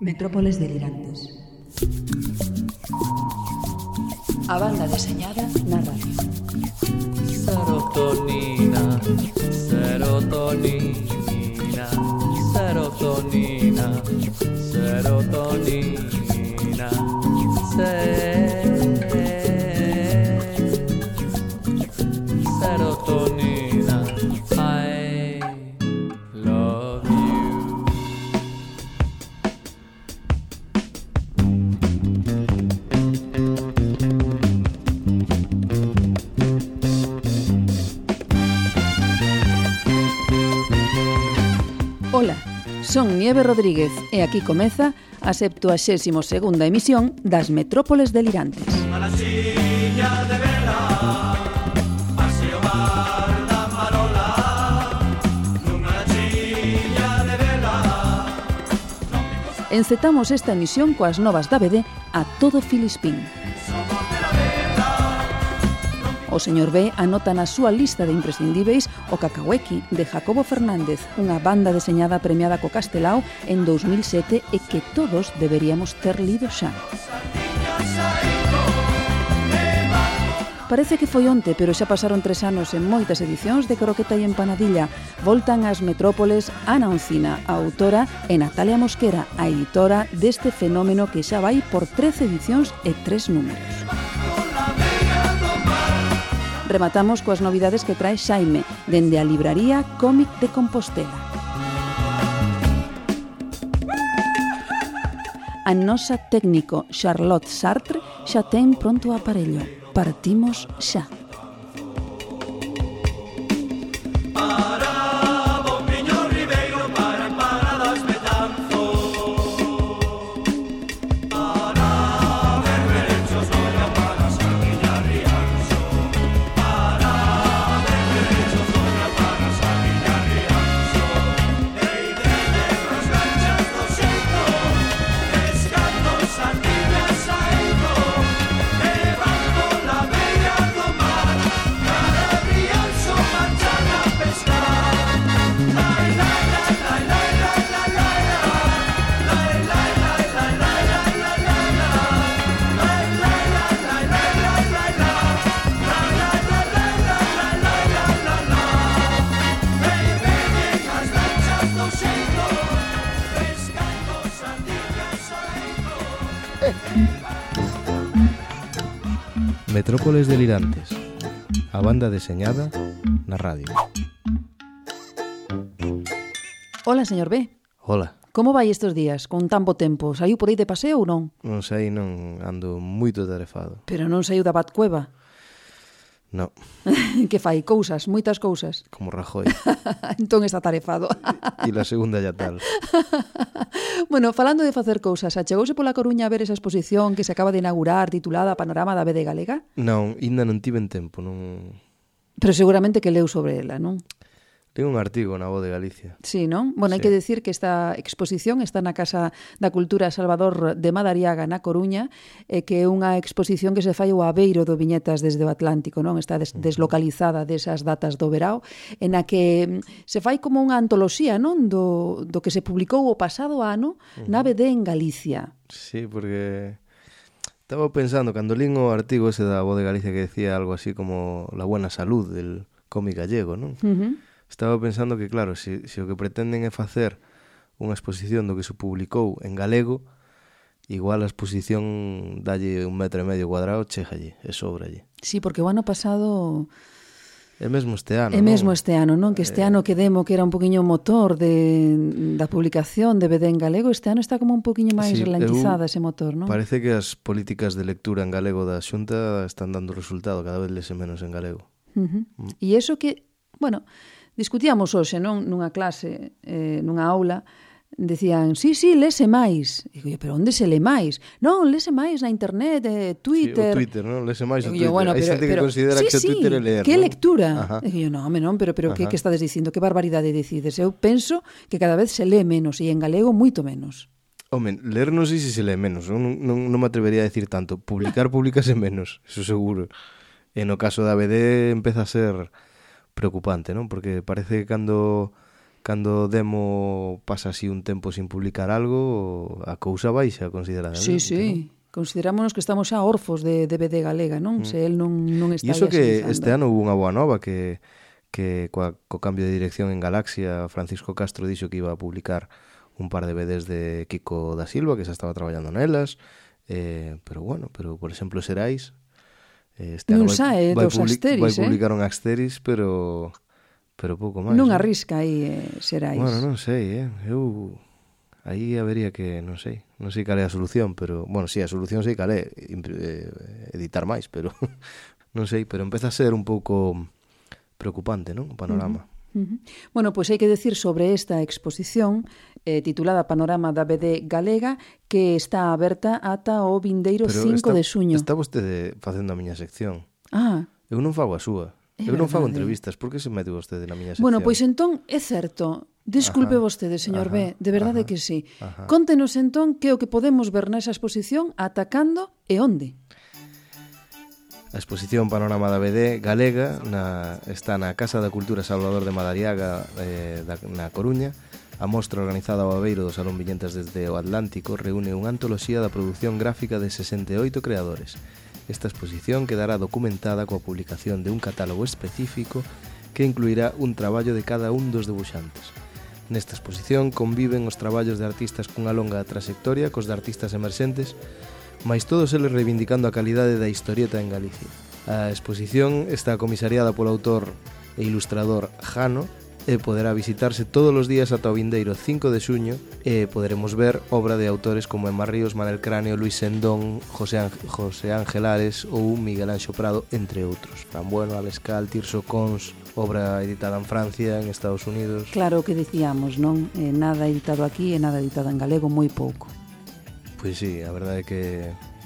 Metrópoles delirantes. A banda deseñada na radio. Serotonina, serotonina, serotonina, serotonina, serotonina. Nieve Rodríguez e aquí comeza a 72ª emisión das Metrópoles Delirantes. De de. Encetamos esta emisión coas novas da BD a todo Filispín. O señor B anota na súa lista de imprescindíveis o Cacahuequi de Jacobo Fernández, unha banda deseñada premiada co Castelao en 2007 e que todos deberíamos ter lido xa. Parece que foi onte, pero xa pasaron tres anos en moitas edicións de Croqueta e Empanadilla. Voltan ás metrópoles Ana Oncina, a autora, e Natalia Mosquera, a editora deste fenómeno que xa vai por 13 edicións e tres números rematamos coas novidades que trae Xaime dende a libraría Cómic de Compostela. A nosa técnico Charlotte Sartre xa ten pronto o aparello. Partimos xa. Metrópoles Delirantes, a banda deseñada na radio. Ola, señor B. Ola. Como vai estes días, con tan bo tempo? Saiu por aí de paseo ou non? Non sei, non, ando moito tarefado. Pero non saiu da Batcueva? No. que fai cousas, moitas cousas. Como Rajoy. entón está tarefado. E la segunda ya tal. bueno, falando de facer cousas, achegouse pola Coruña a ver esa exposición que se acaba de inaugurar titulada Panorama da BD Galega? Non, ainda non tiven tempo, non... Pero seguramente que leu sobre ela, non? Ten un artigo na Voz de Galicia. Sí, non? Bueno, sí. hai que decir que esta exposición está na Casa da Cultura Salvador de Madariaga, na Coruña, e que é unha exposición que se fai o Aveiro do Viñetas desde o Atlántico, non? Está des deslocalizada desas datas do verao, en a que mm, se fai como unha antoloxía, non? Do, do que se publicou o pasado ano na BD en Galicia. Sí, porque... Estaba pensando, cando lín o artigo ese da Voz de Galicia que decía algo así como la buena salud del cómic gallego, non? Uh -huh estaba pensando que, claro, se, se o que pretenden é facer unha exposición do que se publicou en galego, igual a exposición dalle un metro e medio cuadrado, chejalle, e sobralle. Sí, porque o ano pasado... É mesmo este ano, É mesmo non? este ano, non? Que este eh... ano que demo que era un poquinho motor de, da publicación de BD en galego, este ano está como un poquinho máis sí, ralentizada eu... ese motor, non? Parece que as políticas de lectura en galego da xunta están dando resultado, cada vez lese menos en galego. Uh -huh. Mm. E iso que, bueno, Discutíamos hoxe, non, nunha clase, eh, nunha aula, decían, sí, sí, lese máis. E digo, pero onde se le máis? Non, lese máis na internet, eh, Twitter. Sí, o Twitter, non? Lese máis o Twitter. Yo, bueno, Hai xente que considera sí, que o Twitter é ler, que non? lectura. Ajá. E digo, non, home, non, pero, pero que, que estades dicindo? Que barbaridade decides? Eu penso que cada vez se lee menos e en galego moito menos. Home, ler non sei se se lee menos, non, non, non me atrevería a decir tanto. Publicar, publicase menos, eso seguro. E no caso da BD empeza a ser preocupante, non? Porque parece que cando cando demo pasa así un tempo sin publicar algo, a cousa baixa consideradamente. Sí, sí. Considerámonos que estamos xa orfos de DVD galega, non? Mm. Se el non, non está E iso que pensando. este ano hubo unha boa nova que que coa, co cambio de dirección en Galaxia Francisco Castro dixo que iba a publicar un par de BDs de Kiko da Silva que xa estaba traballando nelas eh, pero bueno, pero por exemplo Serais Este non ano sae vai, vai dos Asteris, vai eh? publicar eh? un Asteris, pero pero pouco máis. Non eh. arrisca aí eh, serais. Bueno, non sei, eh. Eu aí habería que, non sei, non sei cal é a solución, pero, bueno, si, sí, a solución sei cal é eh, editar máis, pero non sei, pero empeza a ser un pouco preocupante, non? O panorama. Uh -huh. Bueno, pois hai que decir sobre esta exposición eh, titulada Panorama da BD Galega que está aberta ata o vindeiro 5 está, de suño. Está vostede facendo a miña sección. Ah. Eu non fago a súa. É Eu non fago verdade. entrevistas. Por que se mete vostede na miña sección? Bueno, pois entón é certo. Disculpe ajá, vostede, señor ajá, B, de verdade ajá, que sí. Ajá. Contenos entón que o que podemos ver nesa exposición atacando e onde. A exposición Panorama da BD galega na, está na Casa da Cultura Salvador de Madariaga eh, da, na Coruña. A mostra organizada ao Aveiro do Salón Viñentas desde o Atlántico reúne unha antoloxía da produción gráfica de 68 creadores. Esta exposición quedará documentada coa publicación de un catálogo específico que incluirá un traballo de cada un dos debuxantes. Nesta exposición conviven os traballos de artistas cunha longa trayectoria cos de artistas emerxentes mais todos eles reivindicando a calidade da historieta en Galicia. A exposición está comisariada polo autor e ilustrador Jano e poderá visitarse todos os días ata o vindeiro 5 de xuño e poderemos ver obra de autores como Emma Ríos, Manel Cráneo, Luis Sendón, José, Ángel, José Ángelares ou Miguel Anxo Prado, entre outros. Fran Bueno, Alescal, Tirso Cons, obra editada en Francia, en Estados Unidos. Claro que dicíamos, non? Eh, nada editado aquí e nada editado en galego, moi pouco. Pois sí, a verdade é que...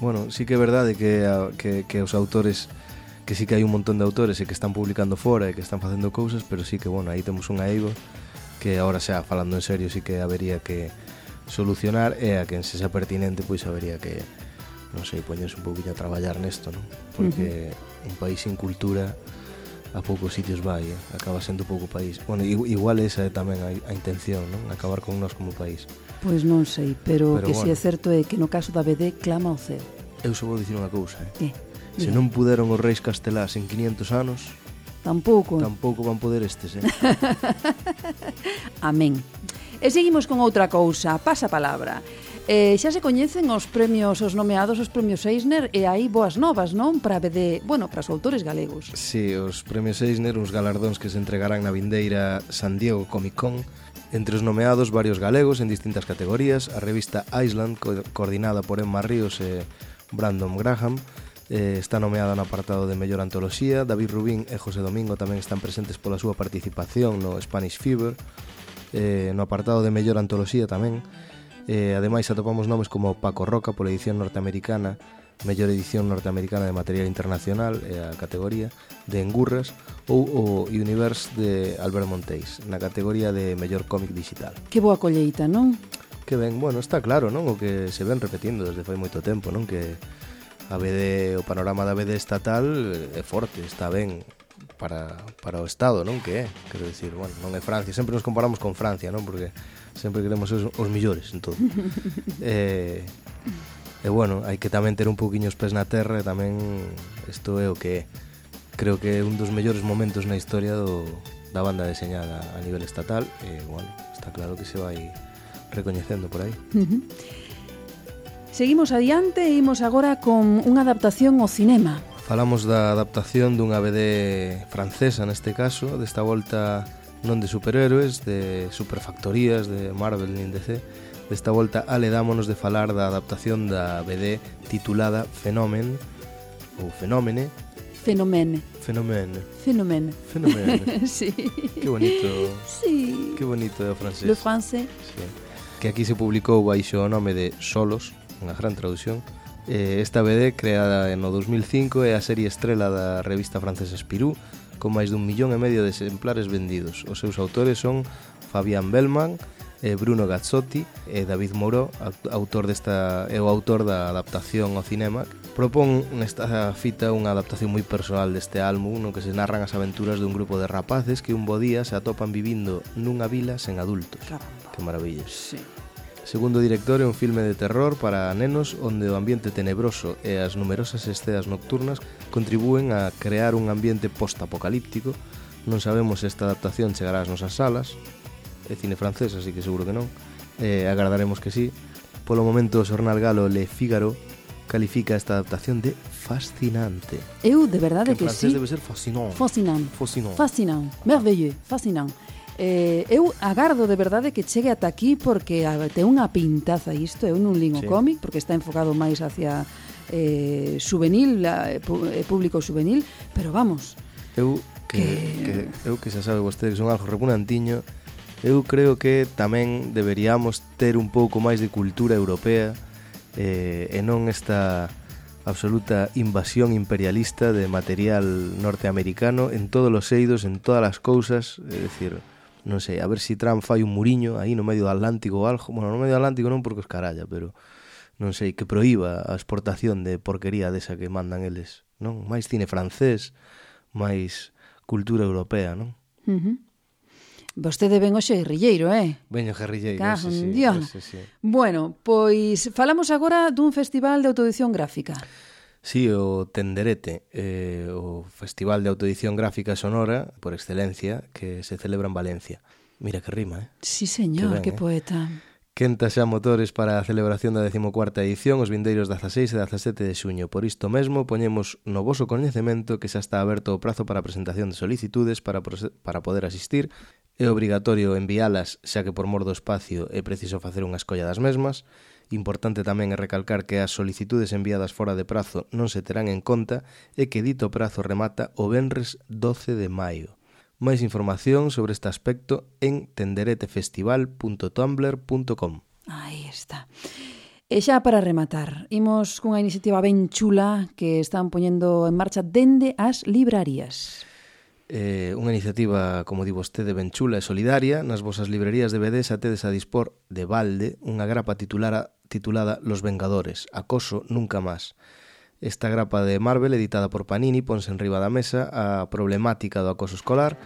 Bueno, sí que é verdade que, a, que, que os autores que sí que hai un montón de autores e que están publicando fora e que están facendo cousas, pero sí que, bueno, aí temos unha eiva que agora xa, falando en serio, sí que habería que solucionar e a quen se xa pertinente, pois habería que, non sei, poñerse un pouquinho a traballar nesto, non? Porque uh -huh. un país sin cultura a poucos sitios vai, eh? acaba sendo pouco país. Bueno, igual esa é tamén a, a intención, non? Acabar con nós como país. Pois non sei, pero, pero que bueno. si é certo é que no caso da BD clama o ceo. Eu só vou dicir unha cousa, eh? Que? Se non puderon os reis castelás en 500 anos, Tampouco. Tampouco van poder estes, eh? Amén. E seguimos con outra cousa, pasa palabra. Eh, xa se coñecen os premios, os nomeados os premios Eisner e hai boas novas, non? Para BD, bueno, para os autores galegos. Sí, os premios Eisner, uns galardóns que se entregarán na vindeira San Diego Comic Con, Entre os nomeados, varios galegos en distintas categorías, a revista Island, co coordinada por Emma Ríos e Brandon Graham, eh, está nomeada no apartado de Mellor Antoloxía, David Rubín e José Domingo tamén están presentes pola súa participación no Spanish Fever, eh, no apartado de Mellor Antoloxía tamén, Eh, ademais, atopamos nomes como Paco Roca pola edición norteamericana, mellor edición norteamericana de material internacional e a categoría de Engurras ou o Universe de Albert Monteis na categoría de mellor cómic digital. Que boa colleita, non? Que ben, bueno, está claro, non? O que se ven repetindo desde fai moito tempo, non? Que a BD, o panorama da BD estatal eh, é forte, está ben para, para o Estado, non? Que é, quero dicir, bueno, non é Francia, sempre nos comparamos con Francia, non? Porque sempre queremos ser os millores en todo. e, e bueno, hai que tamén ter un poquinho os pés na terra e tamén isto é o que é. Creo que é un dos mellores momentos na historia do, da banda deseñada a nivel estatal e, bueno, está claro que se vai recoñecendo por aí. Seguimos adiante e imos agora con unha adaptación ao cinema. Falamos da adaptación dunha BD francesa neste caso, desta volta non de superhéroes, de superfactorías de Marvel nin DC. Desta volta aledámonos de falar da adaptación da BD titulada Fenomen ou Fenómene. Fenomene. Fenómene. Fenomene. Fenómene. sí. Que bonito. Sí. Que bonito é o francés. Le francés. Sí. Que aquí se publicou baixo o nome de Solos, unha gran traducción. Eh, esta BD creada no 2005 é a serie estrela da revista francesa Spirou, con máis dun millón e medio de exemplares vendidos. Os seus autores son Fabián Bellman, eh, Bruno Gazzotti e David Moreau, autor desta é o autor da adaptación ao cinema. Propón nesta fita unha adaptación moi personal deste álbum no que se narran as aventuras dun grupo de rapaces que un bo día se atopan vivindo nunha vila sen adultos. Caramba. Que maravilla. Sí. Segundo director é un filme de terror para nenos onde o ambiente tenebroso e as numerosas esteas nocturnas contribúen a crear un ambiente postapocalíptico. Non sabemos se esta adaptación chegará ás nosas salas, é cine francés, así que seguro que non, e agardaremos que sí. Polo momento o xornal galo Le Figaro califica esta adaptación de fascinante. Eu de verdade que, que sí. debe ser fascinant. Fascinant. Fascinant. Fascinant. Merveilleux. Fascinant. Eh, eu agardo de verdade que chegue ata aquí porque a, te unha pintaza isto, eu non lin o sí. cómic porque está enfocado máis hacia eh, juvenil, eh, eh, público juvenil, pero vamos. Eu que, que... que eu que xa sabe vostede que son algo repunantiño, eu creo que tamén deberíamos ter un pouco máis de cultura europea eh, e non esta absoluta invasión imperialista de material norteamericano en todos os eidos, en todas as cousas, é dicir, non sei, a ver se si Trump fai un muriño aí no medio do Atlántico ou algo, bueno, no medio do Atlántico non porque os caralla, pero non sei, que proíba a exportación de porquería desa que mandan eles, non? Máis cine francés, máis cultura europea, non? Uh -huh. Vostede ven hoxe guerrilleiro, eh? Veño guerrilleiro, Cajo, ese sí, ese sí. Bueno, pois falamos agora dun festival de autoedición gráfica. Sí, o Tenderete, eh, o Festival de Autoedición Gráfica Sonora por excelencia que se celebra en Valencia. Mira que rima, eh? Sí, señor, que, ben, que eh? poeta. Quenta xa motores para a celebración da 14ª edición os vindeiros 16 e 17 de xuño. Por isto mesmo, poñemos no voso coñecemento que xa está aberto o prazo para a presentación de solicitudes para, para poder asistir. É obrigatorio enviálas xa que por mor do espacio é preciso facer unha escolla das mesmas. Importante tamén é recalcar que as solicitudes enviadas fora de prazo non se terán en conta e que dito prazo remata o venres 12 de maio. Máis información sobre este aspecto en tenderetefestival.tumblr.com Aí está. E xa para rematar, imos cunha iniciativa ben chula que están poñendo en marcha dende as librarías eh, unha iniciativa, como di vostede, ben chula e solidaria. Nas vosas librerías de BD xa tedes a dispor de balde unha grapa titulara, titulada Los Vengadores, acoso nunca máis. Esta grapa de Marvel, editada por Panini, ponse en riba da mesa a problemática do acoso escolar,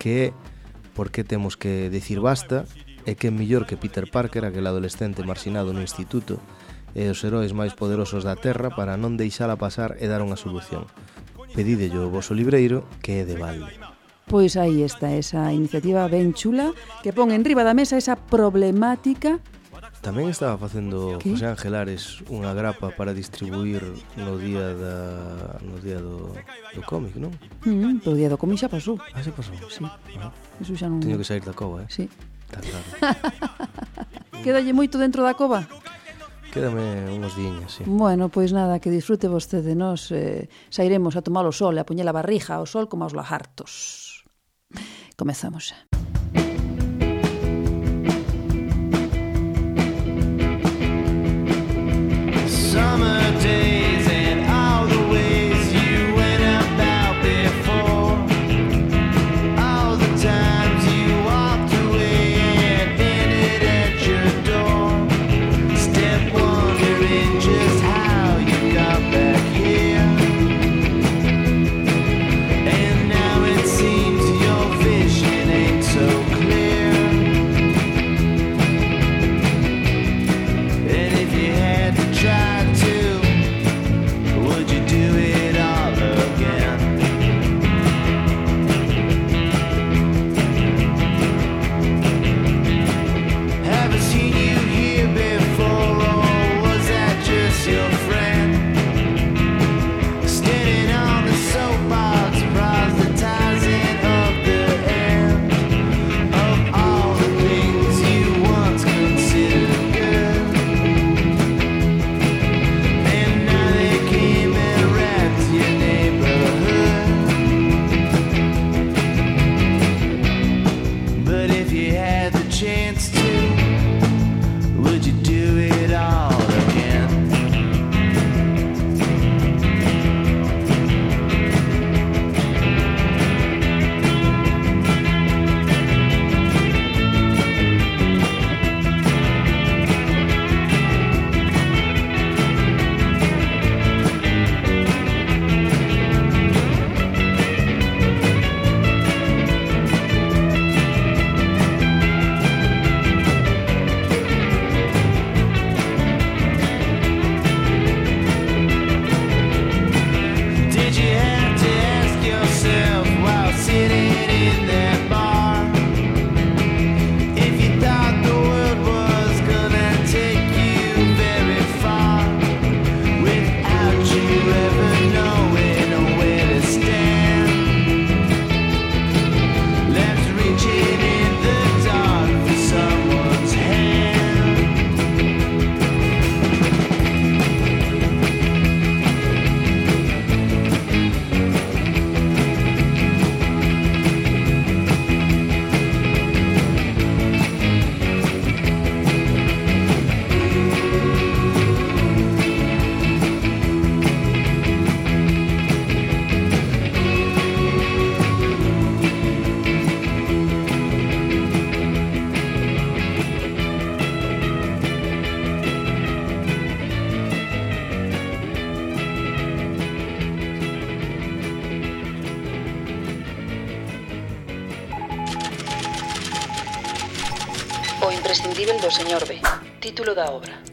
que é por que temos que decir basta e que é mellor que Peter Parker, aquel adolescente marxinado no instituto, e os heróis máis poderosos da Terra para non deixala pasar e dar unha solución pedídello o voso libreiro que é de balde. Pois aí está esa iniciativa ben chula que pon en riba da mesa esa problemática Tamén estaba facendo que? José Ángel Ares unha grapa para distribuir no día da no día do, do cómic, non? Mm, o día do cómic xa pasou. Ah, xa pasou. Sí. Ah. Eso xa non... Teño que sair da cova, eh? Sí. Está claro. Quédalle moito dentro da cova? Quédame unhos diñas, sí. Bueno, pois nada, que disfrute vostede nós. Eh, sairemos a tomar o sol, e a poñer a barrija ao sol como aos lagartos. Comezamos xa. Summer day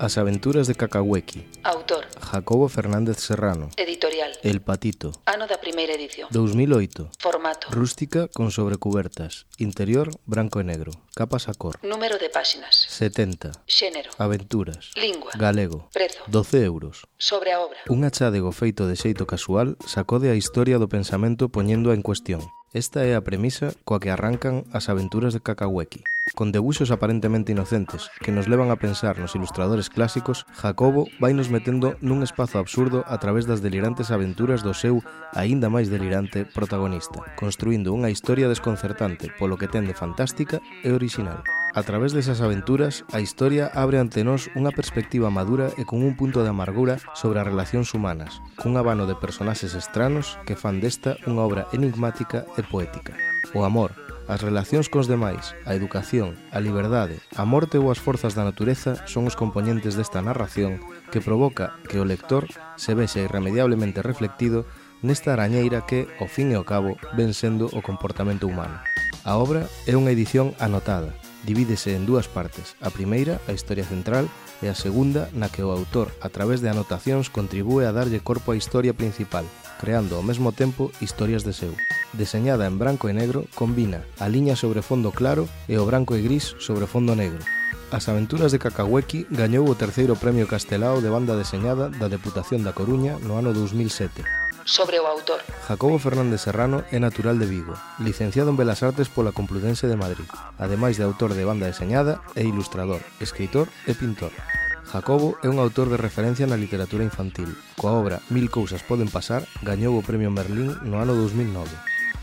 As aventuras de Cacahuequi. Autor. Jacobo Fernández Serrano. Editorial. El Patito. Ano da primeira edición. 2008 Formato. Rústica con sobrecubertas. Interior branco e negro. Capas a cor. Número de páxinas. 70 Xénero. Aventuras. Lingua. Galego. Prezo. 12 euros. Sobre a obra. Un achádego feito de xeito casual sacode a historia do pensamento poñendo en cuestión. Esta é a premisa coa que arrancan as aventuras de Kakaweki, con debuxos aparentemente inocentes que nos levan a pensar nos ilustradores clásicos, Jacobo vai nos metendo nun espazo absurdo a través das delirantes aventuras do seu aínda máis delirante protagonista, construindo unha historia desconcertante polo que tende fantástica e original. A través desas aventuras, a historia abre ante nós unha perspectiva madura e con un punto de amargura sobre as relacións humanas, cun abano de personaxes estranos que fan desta unha obra enigmática e poética. O amor, as relacións cos demais, a educación, a liberdade, a morte ou as forzas da natureza son os componentes desta narración que provoca que o lector se vexa irremediablemente reflectido nesta arañeira que, ao fin e ao cabo, ven sendo o comportamento humano. A obra é unha edición anotada, divídese en dúas partes, a primeira, a historia central, e a segunda, na que o autor, a través de anotacións, contribúe a darlle corpo á historia principal, creando ao mesmo tempo historias de seu. Deseñada en branco e negro, combina a liña sobre fondo claro e o branco e gris sobre fondo negro. As aventuras de Cacahuequi gañou o terceiro premio Castelao de banda deseñada da Deputación da Coruña no ano 2007 sobre o autor. Jacobo Fernández Serrano é natural de Vigo, licenciado en Belas Artes pola Complutense de Madrid. Ademais de autor de banda deseñada, é ilustrador, escritor e pintor. Jacobo é un autor de referencia na literatura infantil. Coa obra Mil cousas poden pasar, gañou o Premio Merlín no ano 2009.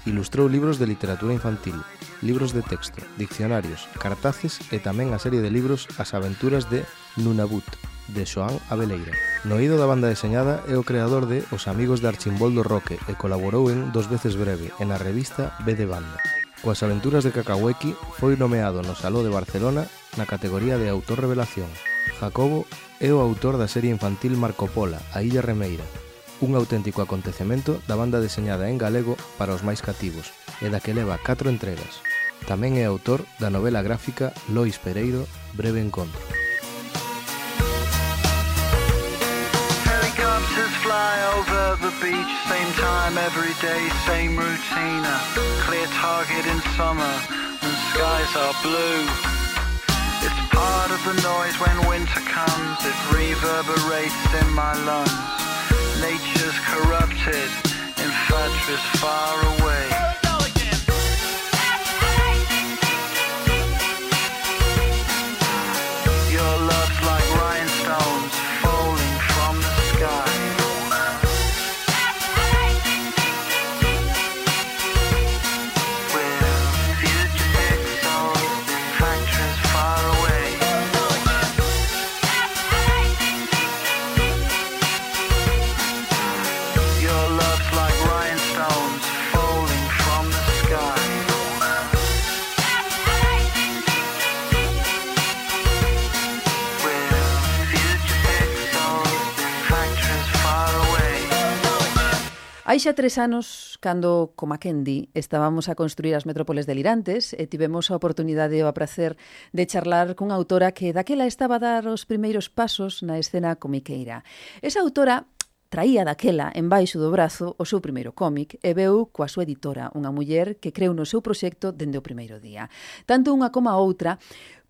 Ilustrou libros de literatura infantil, libros de texto, diccionarios, cartaces e tamén a serie de libros As aventuras de Nunavut, de Xoán Abeleira. Noido da banda deseñada é o creador de Os Amigos de Archimboldo Roque e colaborou en Dos veces breve en a revista B de Banda. Coas aventuras de Cacahuequi foi nomeado no Saló de Barcelona na categoría de Autor Revelación. Jacobo é o autor da serie infantil Marco Pola, a Illa Remeira, un auténtico acontecemento da banda deseñada en galego para os máis cativos e da que leva 4 entregas. Tamén é autor da novela gráfica Lois Pereiro, Breve Encontro. Over the beach, same time every day, same routine. Clear target in summer, when skies are blue. It's part of the noise when winter comes, it reverberates in my lungs. Nature's corrupted, infatuous far away. Hai xa tres anos, cando, como a Kendi, estábamos a construir as metrópoles delirantes e tivemos a oportunidade e o prazer de charlar cunha autora que daquela estaba a dar os primeiros pasos na escena comiqueira. Esa autora traía daquela en baixo do brazo o seu primeiro cómic e veu coa súa editora unha muller que creu no seu proxecto dende o primeiro día. Tanto unha como a outra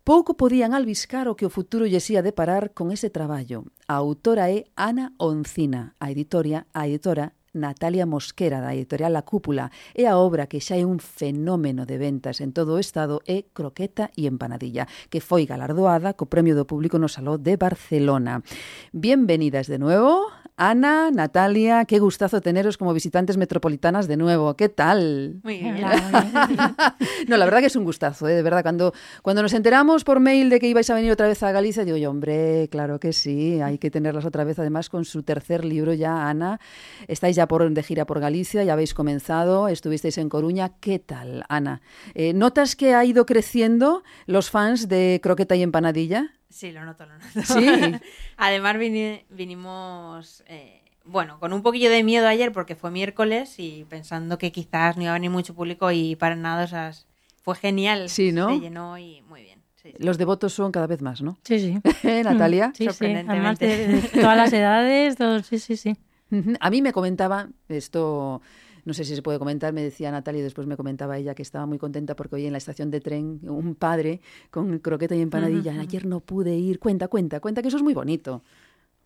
Pouco podían albiscar o que o futuro lle xía deparar con ese traballo. A autora é Ana Oncina, a editoria, a editora Natalia Mosquera, da editorial La Cúpula, e a obra que xa é un fenómeno de ventas en todo o Estado é Croqueta e Empanadilla, que foi galardoada co Premio do Público no Saló de Barcelona. Bienvenidas de nuevo, Ana, Natalia, qué gustazo teneros como visitantes metropolitanas de nuevo. ¿Qué tal? Muy bien. no, la verdad que es un gustazo, ¿eh? de verdad. Cuando, cuando nos enteramos por mail de que ibais a venir otra vez a Galicia, digo yo, hombre, claro que sí, hay que tenerlas otra vez. Además, con su tercer libro ya, Ana, estáis ya por, de gira por Galicia, ya habéis comenzado, estuvisteis en Coruña. ¿Qué tal, Ana? Eh, ¿Notas que ha ido creciendo los fans de Croqueta y Empanadilla? Sí, lo noto, lo noto. Sí. Además vini- vinimos, eh, bueno, con un poquillo de miedo ayer porque fue miércoles y pensando que quizás no iba a venir mucho público y para nada, o sea, fue genial. Sí, ¿no? Se llenó y muy bien. Sí, sí. Los devotos son cada vez más, ¿no? Sí, sí. ¿Eh, Natalia? Sí, sí. Sorprendentemente. Además de, de todas las edades, todos, sí, sí, sí. A mí me comentaba, esto no sé si se puede comentar, me decía Natalia y después me comentaba ella que estaba muy contenta porque hoy en la estación de tren un padre con croqueta y empanadilla, ayer no pude ir, cuenta, cuenta, cuenta que eso es muy bonito.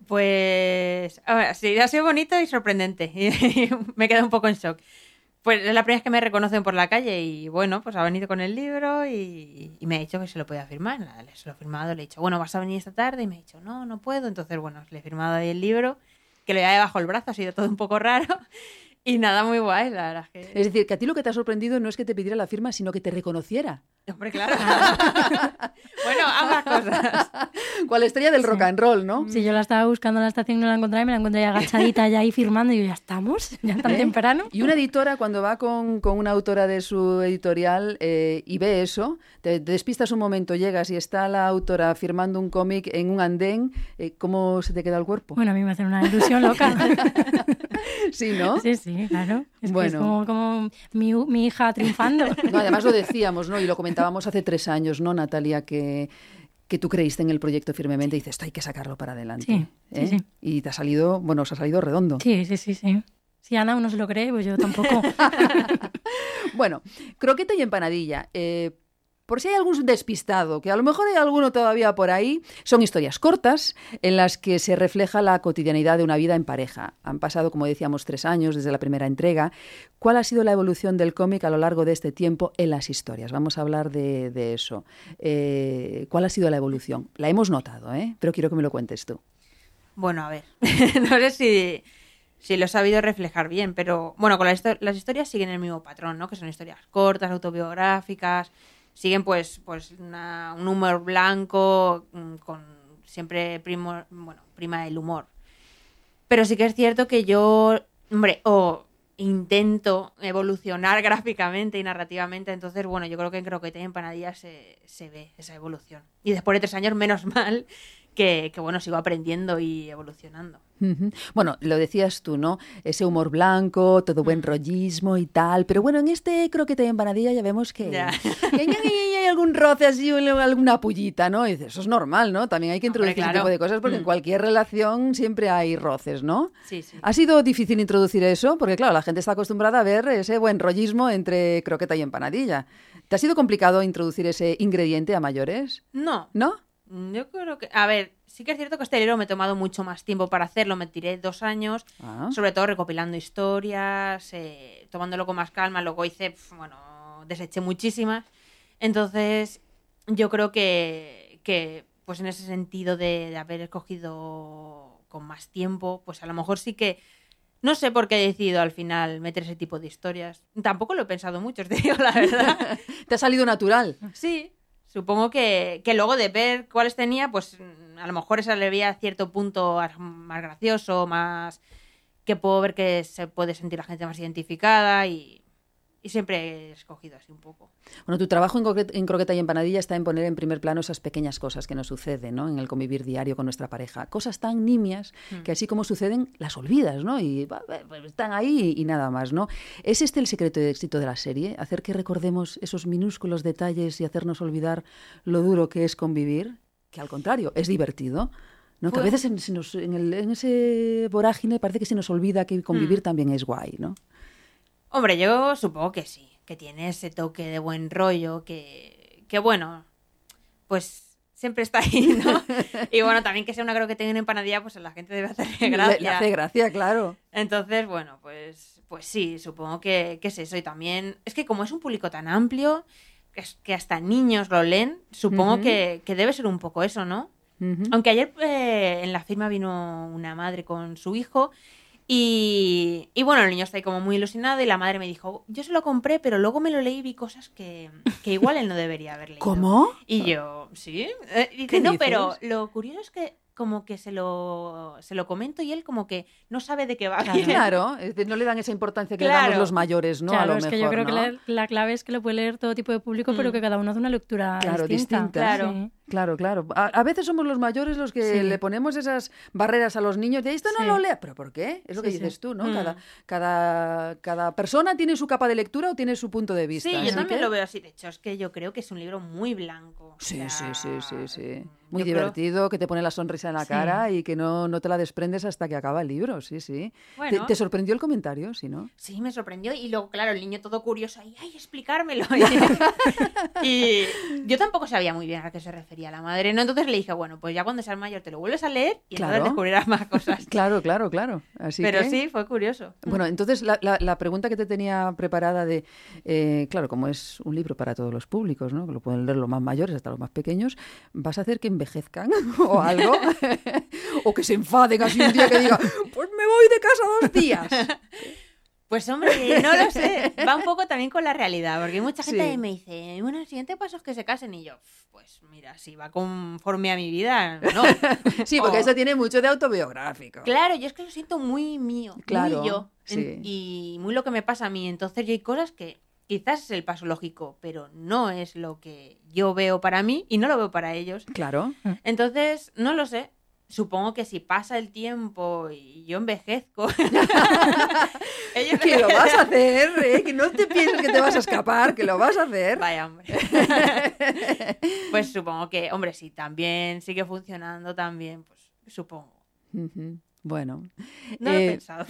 Pues, ver, sí, ha sido bonito y sorprendente. me quedado un poco en shock. Pues es la primera vez que me reconocen por la calle y bueno, pues ha venido con el libro y, y me ha dicho que se lo podía firmar. Se lo he firmado, le he dicho, bueno, vas a venir esta tarde y me ha dicho, no, no puedo. Entonces, bueno, le he firmado ahí el libro, que lo llevaba bajo el brazo, ha sido todo un poco raro y nada, muy guay, la verdad. Es decir, que a ti lo que te ha sorprendido no es que te pidiera la firma, sino que te reconociera. Hombre, claro. bueno, ambas cosas. Cual estrella del rock and roll, ¿no? Si yo la estaba buscando en la estación y no la encontraba y me la encontré ya agachadita ya ahí firmando y yo, ¿ya estamos? ¿Ya tan ¿Eh? temprano? Y una editora, cuando va con, con una autora de su editorial eh, y ve eso, te, te despistas un momento, llegas y está la autora firmando un cómic en un andén, eh, ¿cómo se te queda el cuerpo? Bueno, a mí me hace una ilusión loca. Sí, ¿no? Sí, sí, claro. Es, que es Bueno. como, como mi, mi hija triunfando. No, además lo decíamos, ¿no? Y lo comentábamos hace tres años, ¿no, Natalia? Que, que tú creíste en el proyecto firmemente y dices, esto hay que sacarlo para adelante. Sí, ¿eh? sí. Y te ha salido, bueno, os ha salido redondo. Sí, sí, sí, sí. Si Ana uno se lo cree, pues yo tampoco. Bueno, croqueta y empanadilla. eh, por si hay algún despistado, que a lo mejor hay alguno todavía por ahí, son historias cortas en las que se refleja la cotidianidad de una vida en pareja. Han pasado, como decíamos, tres años desde la primera entrega. ¿Cuál ha sido la evolución del cómic a lo largo de este tiempo en las historias? Vamos a hablar de, eso. Eh, ¿Cuál ha sido la evolución? La hemos notado, ¿eh? pero quiero que me lo cuentes tú. Bueno, a ver, no sé si, lo he sabido reflejar bien, pero bueno, con las historias siguen el mismo patrón, ¿no? Que son historias cortas, autobiográficas, siguen pues, pues una- un humor blanco, mm, con siempre primo, bueno, prima el humor. Pero sí que es cierto que yo, hombre, o intento evolucionar gráficamente y narrativamente, entonces, bueno, yo creo que en Croqueta y Empanadilla se, se ve esa evolución. Y después de tres años, menos mal que, que, bueno, sigo aprendiendo y evolucionando. Bueno, lo decías tú, ¿no? Ese humor blanco, todo Mm. buen rollismo y tal. Pero bueno, en este croqueta y empanadilla ya vemos que, Ya. que hay, algún roce así, alguna pullita, ¿no? Y dices, eso es normal, ¿no? También hay que Hombre, introducir ese claro. tipo de cosas porque en Mm. cualquier relación siempre hay roces, ¿no? Sí, sí. ¿Ha sido difícil introducir eso? Porque claro, la gente está acostumbrada a ver ese buen rollismo entre croqueta y empanadilla. ¿Te ha sido complicado introducir ese ingrediente a mayores? No, ¿No? Yo creo que, a ver, sí que es cierto que este libro me he tomado mucho más tiempo para hacerlo, me tiré dos años, Ah. sobre todo recopilando historias, eh, tomándolo con más calma, luego hice, pf, bueno, deseché muchísimas. Entonces, yo creo que, que pues en ese sentido de, de haber escogido con más tiempo, pues a lo mejor sí que... No sé por qué he decidido al final meter ese tipo de historias. Tampoco lo he pensado mucho, te digo la verdad. ¿Te ha salido natural? Sí, supongo que, que luego de ver cuáles tenía, pues a lo mejor esa le veía cierto punto más gracioso, más que puedo ver que se puede sentir la gente más identificada y, y siempre he escogido así un poco. Bueno, tu trabajo en, croquet- en croqueta y empanadilla está en poner en primer plano esas pequeñas cosas que nos suceden ¿no? en el convivir diario con nuestra pareja. Cosas tan nimias que así como suceden, las olvidas, ¿no? Y pues, están ahí y, y nada más, ¿no? ¿Es este el secreto de éxito de la serie? Hacer que recordemos esos minúsculos detalles y hacernos olvidar lo duro que es convivir, que al contrario, es divertido. ¿no? Que a veces en, en el- en ese vorágine parece que se nos olvida que convivir también es guay, ¿no? Hombre, yo supongo que sí, que tiene ese toque de buen rollo, que, que bueno, pues siempre está ahí, ¿no? y bueno, también que sea una croqueta y una empanadilla, pues a la gente debe hacerle Le- gracia. le hace gracia, claro. Entonces, bueno, pues, pues sí, supongo que, que es eso. Y también, es que como es un público tan amplio, que, es- que hasta niños lo leen, supongo que, que debe ser un poco eso, ¿no? Aunque ayer eh, en la firma vino una madre con su hijo y, y bueno, el niño está ahí como muy ilusionado y la madre me dijo, yo se lo compré, pero luego me lo leí y vi cosas que, que igual él no debería haber leído. ¿Cómo? Y yo, sí. Eh, y ¿Qué dice, no, dices? pero lo curioso es que como que se lo, se lo comento y él como que no sabe de qué va. Claro. Claro, es decir, no le dan esa importancia que le damos los mayores, ¿no? claro, a lo es mejor, que yo creo ¿no? que la, la clave es que lo puede leer todo tipo de público, pero Mm. que cada uno hace una lectura Claro, distinta. distinta. Claro. Sí. Claro, claro. A, a veces somos los mayores los que Sí. le ponemos esas barreras a los niños de esto no Sí. lo lea. ¿Pero por qué? Es lo que Sí, sí. dices tú, ¿no? Mm. Cada, cada, cada persona tiene su capa de lectura o tiene su punto de vista. Sí, yo así también que- lo veo así. De hecho, es que yo creo que es un libro muy blanco. O Sí, sea, sí, sí, sí, sí. yo Muy creo- divertido, que te pone la sonrisa en la Sí. cara y que no, no te la desprendes hasta que acaba el libro, sí, sí. Bueno. ¿Te, te sorprendió el comentario, sí, no? Sí, me sorprendió. Y luego, claro, el niño todo curioso ahí, ¡ay, explicármelo! y yo tampoco sabía muy bien a qué se refería la madre, ¿no? Entonces le dije, bueno, pues ya cuando seas mayor te lo vuelves a leer y Claro. entonces descubrirás más cosas. Claro, claro, claro. Así Pero que- sí, fue curioso. Bueno, entonces la, la- la pregunta que te tenía preparada de, eh, claro, como es un libro para todos los públicos, ¿no? Que lo pueden leer los más mayores hasta los más pequeños, ¿vas a hacer que envejezcan o algo? o que se enfaden así un día que diga, pues me voy de casa dos días. Pues hombre, no lo sé. Va un poco también con la realidad, porque mucha gente Sí. me dice, bueno, el siguiente paso es que se casen y yo, pues mira, si va conforme a mi vida, no. Sí, porque O- eso tiene mucho de autobiográfico. Claro, yo es que lo siento muy mío, Claro, muy yo, sí. y muy lo que me pasa a mí. Entonces yo hay cosas que quizás es el paso lógico, pero no es lo que yo veo para mí y no lo veo para ellos. Claro. Entonces, no lo sé. Supongo que si pasa el tiempo y yo envejezco, Que lo vas a hacer, ¿eh? Que no te pienses que te vas a escapar, que lo vas a hacer. Vaya, hombre. pues supongo que, hombre, si también sigue funcionando, también, pues supongo. Bueno. No lo he Eh, pensado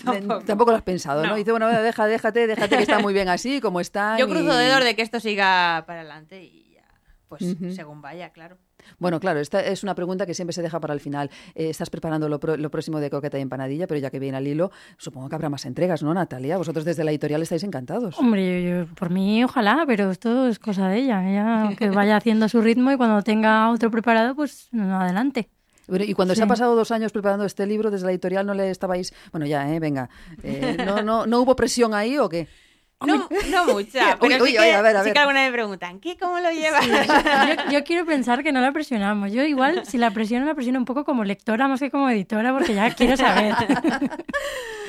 tampoco. lo has pensado, ¿no? No. Dice, bueno, deja, déjate, déjate que está muy bien así, como está. Yo cruzo dedos de que esto siga para adelante y ya, pues según vaya, claro. Bueno, claro, esta es una pregunta que siempre se deja para el final. Eh, estás preparando lo, pro- lo próximo de Coqueta y Empanadilla, pero ya que viene al hilo, supongo que habrá más entregas, ¿no, Natalia? Vosotros desde la editorial estáis encantados. Hombre, yo, yo- por mí ojalá, pero esto es cosa de ella. Ella que vaya haciendo a su ritmo y cuando tenga otro preparado, pues adelante. Y cuando se ha pasado dos años preparando este libro, desde la editorial no le estabais... Bueno, ya, ¿eh? Venga. Eh, ¿no, no, ¿No hubo presión ahí o qué? No, no mucha, pero Uy, uy, sí, que, a ver, a sí ver. que alguna vez me preguntan, ¿qué? ¿Cómo lo llevas? Yo, yo quiero pensar que no la presionamos. Yo igual, si la presiono, la presiono un poco como lectora más que como editora, porque ya quiero saber.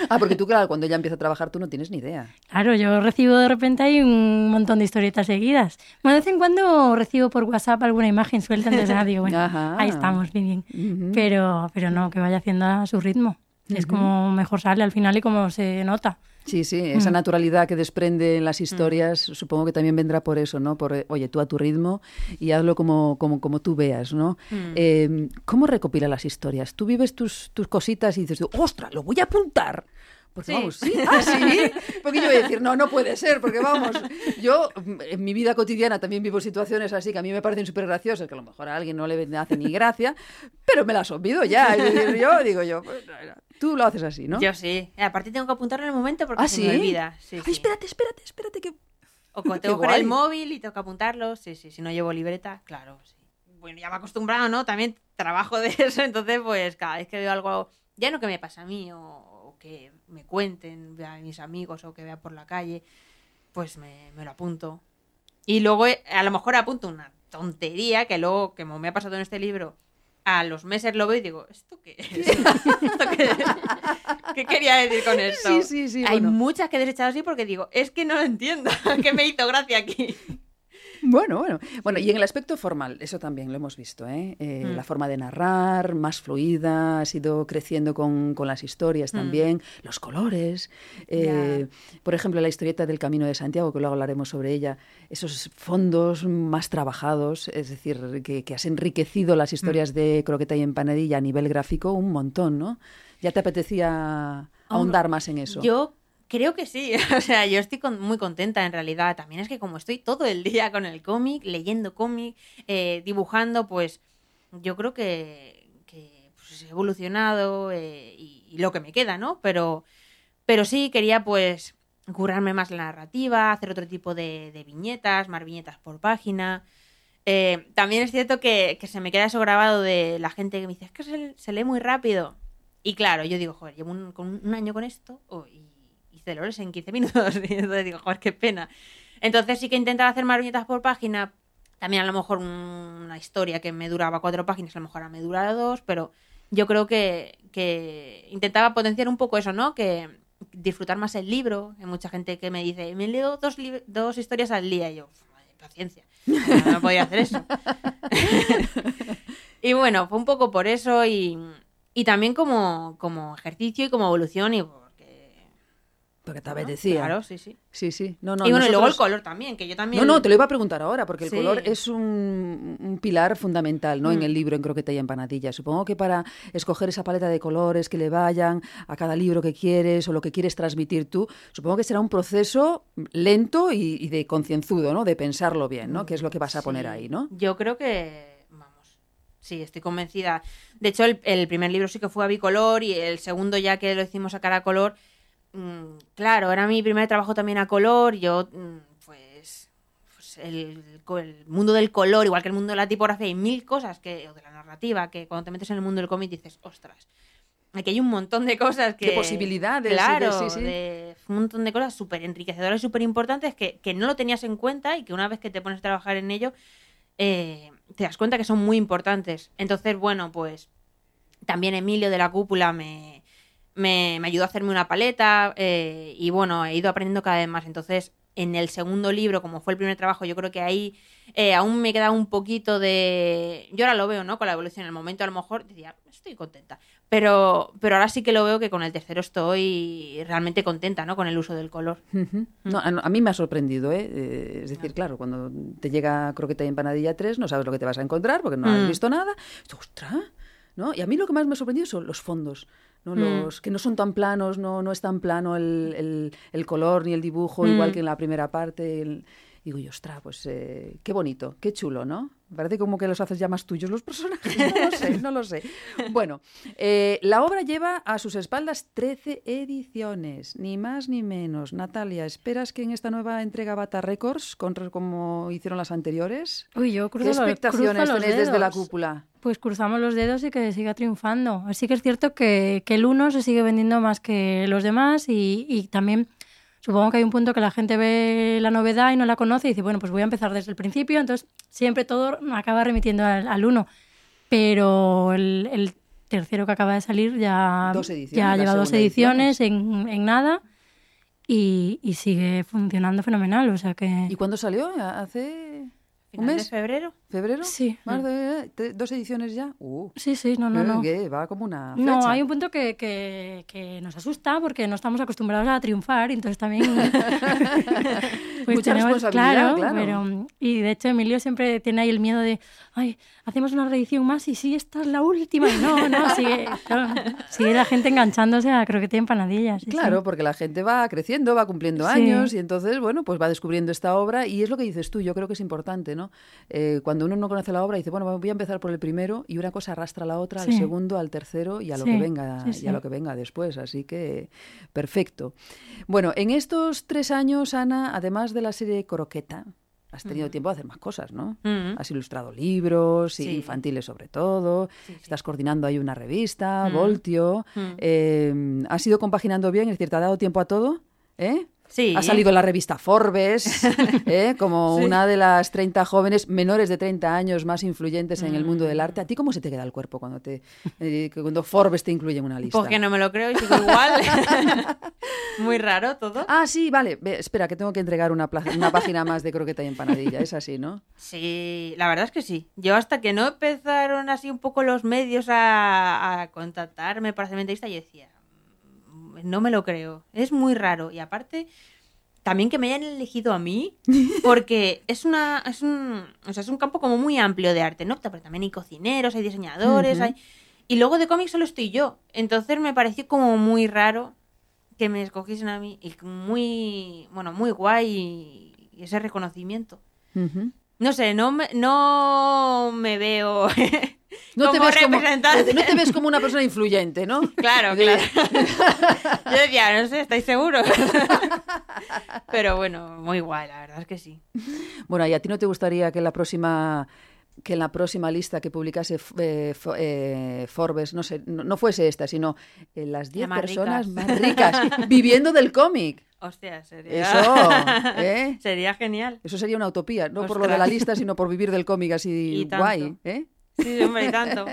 Ah, porque tú, claro, cuando ya empieza a trabajar tú no tienes ni idea. Claro, yo recibo de repente ahí un montón de historietas seguidas. Bueno, de vez en cuando recibo por WhatsApp alguna imagen suelta, entonces ah, digo, bueno, Ajá. ahí estamos, bien, bien. Pero, pero no, que vaya haciendo a su ritmo. Es como mejor sale al final y como se nota. Sí, sí, esa naturalidad que desprende en las historias, supongo que también vendrá por eso, ¿no? Por, oye, tú a tu ritmo y hazlo como, como, como tú veas, ¿no? Eh, ¿Cómo recopila las historias? Tú vives tus, tus cositas y dices, ¡ostras, lo voy a apuntar! Porque Sí. vamos, sí, ah, sí. Porque yo voy a decir, no, no puede ser, porque vamos, yo mm, en mi vida cotidiana también vivo situaciones así que a mí me parecen súper graciosas, que a lo mejor a alguien no le hace ni gracia, pero me las olvido ya. Decir, yo digo yo, pues, tú lo haces así, ¿no? Yo sí. Aparte tengo que apuntarlo en el momento porque ¿Ah, se sí? me olvida. Sí, Ay, sí. espérate, espérate, espérate, que... O tengo que guay. el móvil y tengo que apuntarlo. Sí, sí, si no llevo libreta, claro, sí. Bueno, ya me he acostumbrado, ¿no? También trabajo de eso, entonces pues cada vez que veo algo, ya no que me pasa a mí o, o que me cuenten, a mis amigos o que vea por la calle, pues me, me lo apunto. Y luego eh, a lo mejor apunto una tontería que luego, como me ha pasado en este libro, a los meses lo veo y digo, ¿esto qué es? ¿Esto qué es? ¿Qué quería decir con esto? Sí, sí, sí, Hay bueno. muchas que he desechado así porque digo, es que no lo entiendo. ¿Qué me hizo gracia aquí? Bueno, bueno. Bueno, y en el aspecto formal, eso también lo hemos visto, ¿eh? Eh, Mm. La forma de narrar, más fluida, has ido creciendo con, con las historias también, los colores. eh, Por ejemplo, la historieta del Camino de Santiago, que luego hablaremos sobre ella, esos fondos más trabajados, es decir, que, que has enriquecido las historias de Croqueta y Empanadilla a nivel gráfico un montón, ¿no? ¿Ya te apetecía ahondar más en eso? Yo creo que sí. O sea, yo estoy con- muy contenta en realidad. También es que como estoy todo el día con el cómic, leyendo cómic, eh, dibujando, pues yo creo que, pues, he evolucionado eh, y, lo que me queda, ¿no? Pero, pero sí quería pues curarme más la narrativa, hacer otro tipo de, viñetas, más viñetas por página. Eh, también es cierto que, que se me queda eso grabado de la gente que me dice, es que se, lee muy rápido. Y claro, yo digo, joder, llevo un, un año con esto oh, y hice Lores en 15 minutos. Y entonces digo, joder, qué pena. Entonces sí que intentaba hacer más viñetas por página. También a lo mejor un- una historia que me duraba cuatro páginas, a lo mejor ahora me dura dos, pero yo creo que, intentaba potenciar un poco eso, ¿no? Que disfrutar más el libro. Hay mucha gente que me dice, me leo dos, dos historias al día. Y yo, madre, paciencia. No, podía hacer eso. y bueno, fue un poco por eso y, y también como, como ejercicio y como evolución y porque... Te bueno, apetecía. Claro, sí, sí. Sí, sí. No, no, y bueno, y luego el color también, que yo también... No, no, te lo iba a preguntar ahora, porque el Sí. color es un, un pilar fundamental ¿no? en Mm. el libro En Croqueta y Empanadilla. Supongo que para escoger esa paleta de colores que le vayan a cada libro que quieres o lo que quieres transmitir tú, supongo que será un proceso lento y, y de concienzudo, ¿no? De pensarlo bien, ¿no? ¿Qué es lo que vas a poner ahí, no? Yo creo que, vamos, sí, estoy convencida. De hecho, el, el primer libro sí que fue a bicolor y el segundo ya que lo hicimos a cara color, mm, claro, era mi primer trabajo también a color. Yo, mm, pues, pues el, mundo del color, igual que el mundo de la tipografía, hay mil cosas que, o de la narrativa, que cuando te metes en el mundo del cómic dices, ostras. Aquí hay un montón de cosas que... Qué posibilidades de- Claro, sí, sí. de un montón de cosas súper enriquecedoras y súper importantes que, que no lo tenías en cuenta y que una vez que te pones a trabajar en ello, eh, te das cuenta que son muy importantes. Entonces, bueno, pues también Emilio de la cúpula me, me, me ayudó a hacerme una paleta eh, y bueno, he ido aprendiendo cada vez más. Entonces, en el segundo libro, como fue el primer trabajo, yo creo que ahí eh, aún me queda un poquito de... Yo ahora lo veo, ¿no? Con la evolución. En el momento a lo mejor decía, estoy contenta. Pero, pero ahora sí que lo veo que con el tercero estoy realmente contenta, ¿no? Con el uso del color. No, a, a mí me ha sorprendido, ¿eh? Eh, Es decir, claro, cuando te llega Croqueta y Empanadilla 3, no sabes lo que te vas a encontrar porque no has Mm. visto nada. Y ¡Ostras! ¿No? Y a mí lo que más me ha sorprendido son los fondos. ¿No? Mm. Los que no son tan planos, no, no es tan plano el, el- el color ni el dibujo, Mm. igual que en la primera parte. el- Digo yo, ostras, pues eh, qué bonito, qué chulo, ¿no? Parece como que los haces ya más tuyos los personajes. No lo sé, no lo sé. Bueno, eh, la obra lleva a sus espaldas 13 ediciones, ni más ni menos. Natalia, ¿esperas que en esta nueva entrega bata récords como hicieron las anteriores? Uy, yo cruzo ¿Qué expectaciones los tenéis desde la cúpula? Pues cruzamos los dedos y que siga triunfando. Así que es cierto que, que el uno se sigue vendiendo más que los demás y, y también supongo que hay un punto que la gente ve la novedad y no la conoce y dice, bueno, pues voy a empezar desde el principio, entonces siempre todo acaba remitiendo al, al uno. Pero el, el tercero que acaba de salir ya, ya la lleva dos ediciones en, en nada y, y sigue funcionando fenomenal. O sea que... ¿Y cuándo salió? ¿Hace un de mes? febrero. ¿Febrero? Sí. ¿Más de te- dos ediciones ya? Uh, Sí, sí, no, no, eh, no. que va como una No, flecha. hay un punto que, que, que nos asusta porque no estamos acostumbrados a triunfar y entonces también... pues Mucha responsabilidad, claro. Pero, y de hecho Emilio siempre tiene ahí el miedo de, ay, hacemos una reedición más y sí, esta es la última. Y no, no, sigue, claro, sigue la gente enganchándose a croqueta y empanadillas. sí, Claro, sí. porque la gente va creciendo, va cumpliendo Sí. años y entonces, bueno, pues va descubriendo esta obra y es lo que dices tú, yo creo que es importante, ¿no? Eh, cuando uno no conoce la obra dice, bueno, voy a empezar por el primero y una cosa arrastra a la otra, al segundo, al tercero y a lo Sí, que venga sí, y a lo que venga después, así que perfecto. Bueno, en estos tres años, Ana, además de la serie Croqueta, has tenido tiempo de hacer más cosas, ¿no? Has ilustrado libros, Sí. infantiles sobre todo, Sí, sí. estás coordinando ahí una revista. Voltio, eh, has ido compaginando bien, es decir, ¿te ha dado tiempo a todo? ¿Eh? Sí. Ha salido en la revista Forbes ¿eh? como Sí. una de las 30 jóvenes menores de 30 años más influyentes en el mundo del Mm. arte. ¿A ti cómo se te queda el cuerpo cuando te eh, cuando Forbes te incluye en una lista? Porque no me lo creo y sigo igual. Muy raro todo. Ah, sí, vale. Ve, espera, que tengo que entregar una, página más de croqueta y empanadilla. Es así, ¿no? Sí, la verdad es que sí. Yo hasta que no empezaron así un poco los medios a, a contactarme para hacer entrevista, yo decía, "Mm, no me lo creo. Es muy raro. Y aparte, también que me hayan elegido a mí, porque es una es un, o sea, es un campo como muy amplio de arte, ¿no? Pero también hay cocineros, hay diseñadores, hay... Y luego de cómics solo estoy yo. Entonces me pareció como muy raro que me escogiesen a mí. Y muy, bueno, muy guay y- ese reconocimiento. No sé, no me, no me veo No, te como ves como, representante. no te ves como una persona influyente, ¿no? Claro, claro. Yo decía, no sé, ¿estáis seguros? Pero bueno, muy guay, la verdad es que sí. Bueno, ¿y a ti no te gustaría que la próxima que en la próxima lista que publicase eh, eh, Forbes, no sé, no, no fuese esta, sino eh, las 10 más personas ricas. más ricas viviendo del cómic? Hostia, sería... Eso, ¿eh? Sería genial. Eso sería una utopía, no por lo de la lista, sino por vivir del cómic así guay, ¿eh? Sí, hombre, y tanto.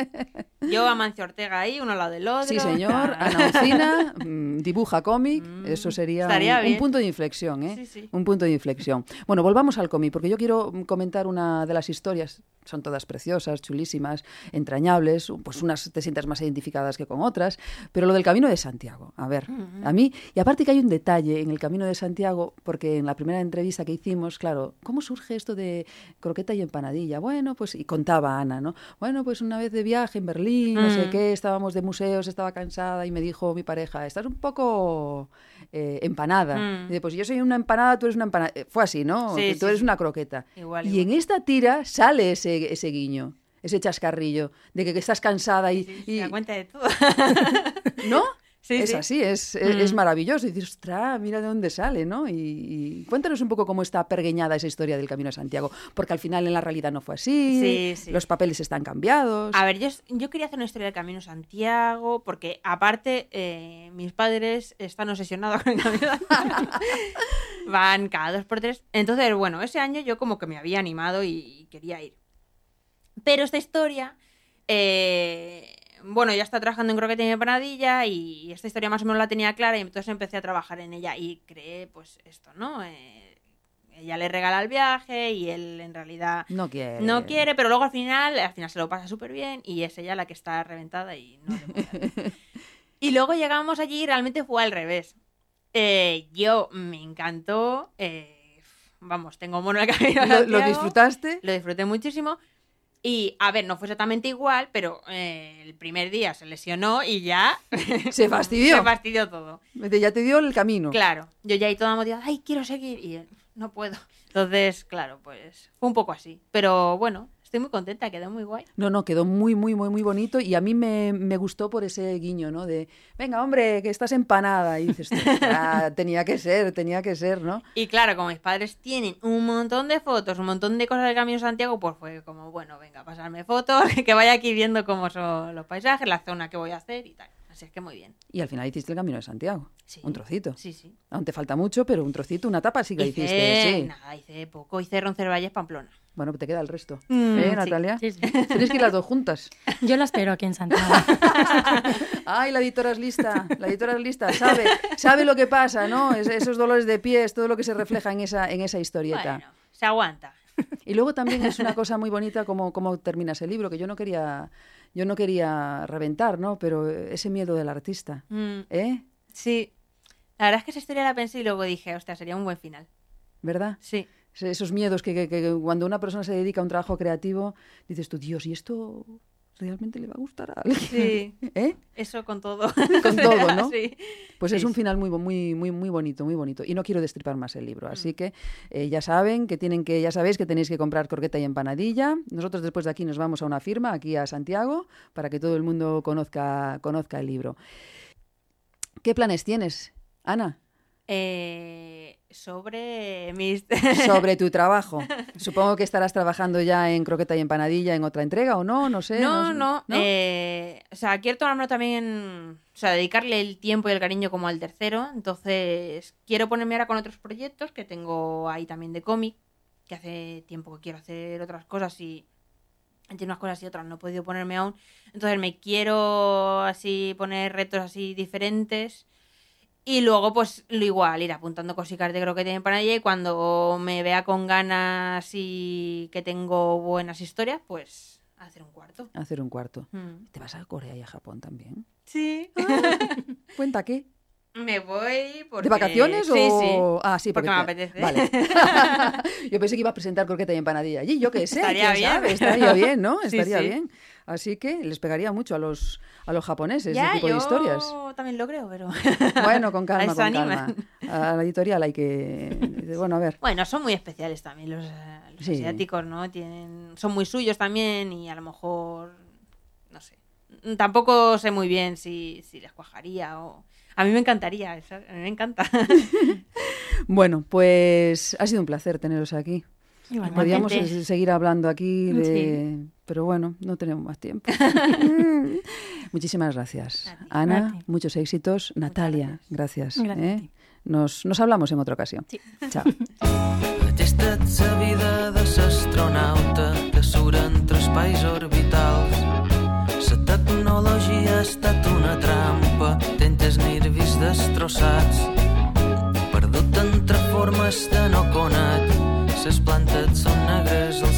Yo, Amancio Ortega ahí, uno al lado del otro. Sí, señor. Ana Ucina, mm, dibuja cómic. Eso sería un, punto de inflexión, ¿eh? Sí, sí. Un punto de inflexión. Bueno, volvamos al cómic, porque yo quiero mm, comentar una de las historias. Son todas preciosas, chulísimas, entrañables. Pues unas te sientas más identificadas que con otras. Pero lo del Camino de Santiago, a ver, a mí... Y aparte que hay un detalle en el Camino de Santiago, porque en la primera entrevista que hicimos, claro, ¿cómo surge esto de croqueta y empanadilla? Bueno, pues... Y contaba Ana, ¿no? Bueno, pues una vez de viaje en Berlín, no sé Mm. qué, estábamos de museos, estaba cansada y me dijo mi pareja, estás un poco eh, empanada. Mm. Y dice, pues yo soy una empanada, tú eres una empanada. Eh, Fue así, ¿no? Sí, tú eres una croqueta. Igual, y igual. en esta tira sale ese, ese guiño, ese chascarrillo, de que, que estás cansada y... Sí, se y- da cuenta de todo. ¿No? Sí, es sí. así, es, es, es Mm. maravilloso. Y dices, ostras, mira de dónde sale, ¿no? Y, y cuéntanos un poco cómo está pergueñada esa historia del Camino de Santiago, porque al final en la realidad no fue así, Sí, sí. los papeles están cambiados. A ver, yo, yo quería hacer una historia del Camino Santiago, porque aparte eh, mis padres están obsesionados con el Camino Santiago. Van cada dos por tres. Entonces, bueno, ese año yo como que me había animado y quería ir. Pero esta historia, eh, bueno, ya está trabajando en Croqueta y Empanadilla y esta historia más o menos la tenía clara y entonces empecé a trabajar en ella y creé pues esto, ¿no? Eh, ella le regala el viaje y él en realidad no quiere. no quiere, pero luego al final, al final se lo pasa súper bien y es ella la que está reventada y no le. Y luego llegamos allí y realmente fue al revés. Eh, yo me encantó. eh, vamos, tengo mono en el camino. ¿Lo, disfrutaste? Lo disfruté muchísimo. Y, a ver, no fue exactamente igual, pero eh, el primer día se lesionó y ya Se fastidió. se fastidió todo. Ya te dio el camino. Claro, yo ya ahí toda motivada, ay, quiero seguir, y él, no puedo. Entonces, claro, pues fue un poco así. Pero bueno, estoy muy contenta, quedó muy guay. No, no, quedó muy, muy, muy, muy bonito y a mí me, me gustó por ese guiño, ¿no? De, venga, hombre, que estás empanada. Y dices, "Ah, tenía que ser, tenía que ser, ¿no? Y claro, como mis padres tienen un montón de fotos, un montón de cosas del Camino Santiago, pues fue como, bueno, venga, pasarme fotos, que vaya aquí viendo cómo son los paisajes, la zona que voy a hacer y tal. Así es que muy bien. Y al final hiciste el camino de Santiago. Sí. Un trocito. Sí, sí. Aún te falta mucho, pero un trocito, una tapa sí que hice, hiciste. Sí. nada, hice poco, hice Roncesvalles Pamplona. Bueno, te queda el resto. Mm, ¿Eh, sí. Natalia? Sí, sí. Tienes que ir las dos juntas. Yo la espero aquí en Santiago. Ay, la editora es lista, la editora es lista, sabe, sabe lo que pasa, ¿no? Es- esos dolores de pies, todo lo que se refleja en esa, en esa historieta. Bueno, se aguanta. Y luego también es una cosa muy bonita como, como terminas el libro, que yo no quería, yo no quería reventar, ¿no? Pero ese miedo del artista, Mm, ¿eh? sí. La verdad es que esa historia la pensé y luego dije, hostia, sería un buen final. ¿Verdad? Sí. Es- Esos miedos que, que- que cuando una persona se dedica a un trabajo creativo, dices tú, Dios, ¿y esto realmente le va a gustar a alguien? Sí. ¿Eh? Eso con todo. Con todo, ¿no? Sí. Pues es un final muy, muy, muy, muy bonito, muy bonito. Y no quiero destripar más el libro. Mm. Así que eh, ya saben que tienen que, ya sabéis que tenéis que comprar croqueta y empanadilla. Nosotros después de aquí nos vamos a una firma, aquí a Santiago, para que todo el mundo conozca, conozca el libro. ¿Qué planes tienes, Ana, Eh, sobre mis... sobre tu trabajo? Supongo que estarás trabajando ya en croqueta y empanadilla en otra entrega o no, no sé. No, no. ¿no? eh, o sea, quiero tomármelo también. O sea, dedicarle el tiempo y el cariño como al tercero. Entonces, quiero ponerme ahora con otros proyectos que tengo ahí también de cómic. Que hace tiempo que quiero hacer otras cosas y. Entre unas cosas y otras no he podido ponerme aún. Entonces, me quiero así poner retos así diferentes. Y luego, pues, lo igual, ir apuntando cositas de croqueta y empanadilla y cuando me vea con ganas y que tengo buenas historias, pues hacer un cuarto. Hacer un cuarto. Mm. ¿Te vas a Corea y a Japón también? Sí. ¿Cuenta qué? me voy porque... ¿De vacaciones sí, o...? Ah, sí, Porque porque, me te- apetece. Vale. yo pensé que iba a presentar croqueta y empanadilla allí. Yo qué sé, Estaría bien. sabe, estaría bien, ¿no? Sí, Estaría sí. bien. Así que les pegaría mucho a los, a los japoneses Ya, ese tipo yo de historias. también lo creo, pero... Bueno, con calma, con calma. A la editorial hay que... Bueno, a ver. Bueno, son muy especiales también los, eh, los Sí. asiáticos, ¿no? Tienen, son muy suyos también y a lo mejor, no sé, tampoco sé muy bien si, si les cuajaría o... A mí me encantaría, a mí me encanta. Bueno, pues ha sido un placer teneros aquí. Igualmente. Podríamos seguir hablando aquí, de... Sí. pero bueno, no tenemos más tiempo. Mm. Muchísimas gracias. Ana, ti. muchos éxitos. Natalia, gracias. Gracias a ¿eh? Nos, nos hablamos en otra ocasión. Sí. Chao. Aquesta ets la vida de l'astronauta que surt entre espais orbitals. La tecnologia ha estat una trampa, tentes nervis destrossats. Perdut entre formes de no conat, ses plantes són negres, el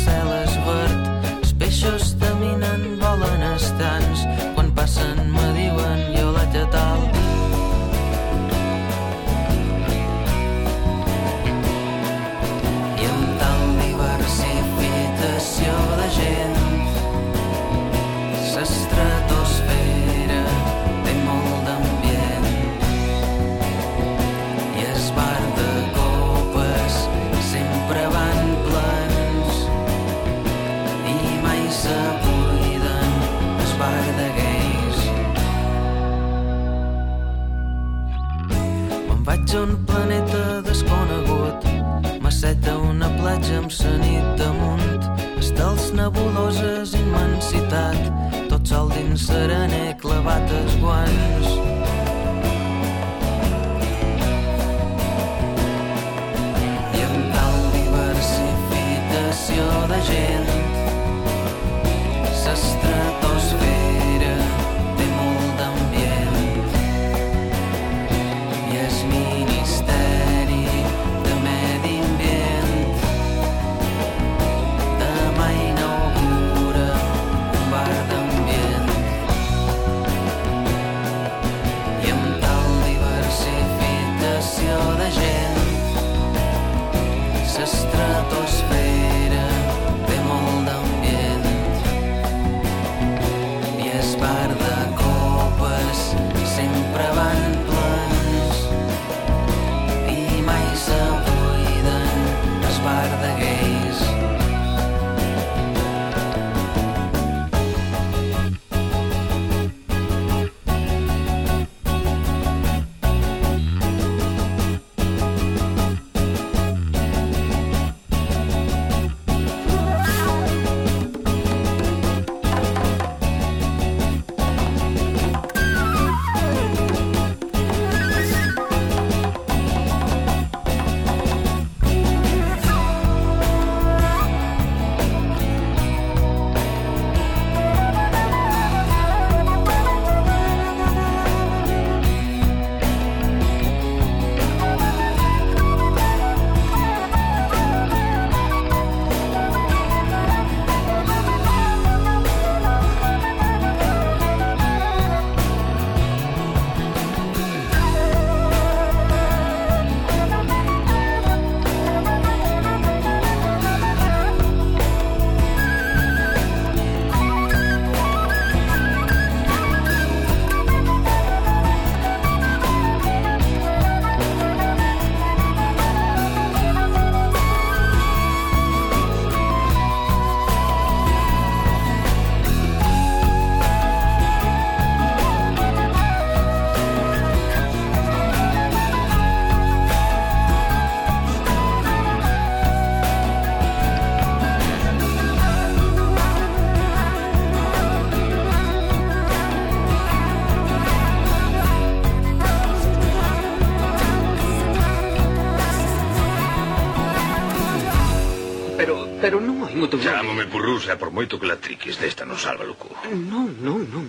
teu nome. Chámame Purrusa, por moito que la triques desta non salva, Lucu. Eh, non, non, non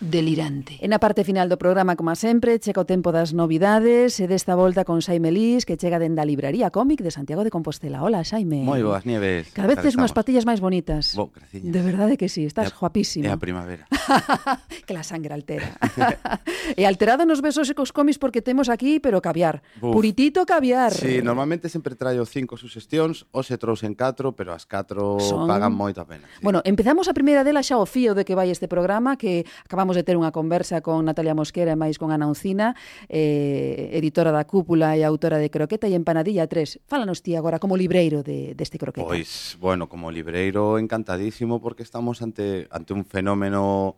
delirante. En a parte final do programa, como sempre, checa o tempo das novidades e desta volta con Xaime Lís, que chega dende a Libraría Cómic de Santiago de Compostela. Hola, Xaime. Moi boas nieves. Cada vez tes unhas patillas máis bonitas. Bo, graciñas. De verdade que sí, estás é, guapísimo. É a primavera. que la sangre altera. e alterado nos besos e cos cómics porque temos aquí, pero caviar. Uf. Puritito caviar. Sí, normalmente sempre traio cinco suxestións, hoxe trouxen catro, pero as catro Son... pagan moita pena. Sí. Bueno, empezamos a primeira dela xa o fío de que vai este programa, que acabamos Acabamos de ter unha conversa con Natalia Mosquera e máis con Ana Uncina, eh, editora da Cúpula e autora de Croqueta e Empanadilla 3. Fálanos ti agora como libreiro de, deste Croqueta. Pois, bueno, como libreiro encantadísimo porque estamos ante, ante un fenómeno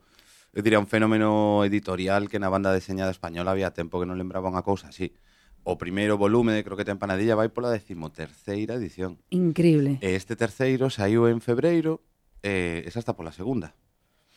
eu diría un fenómeno editorial que na banda deseñada española había tempo que non lembraba unha cousa así. O primeiro volume de Croqueta Empanadilla vai pola decimoterceira edición. Increíble. E este terceiro saiu en febreiro, eh, esa está pola segunda.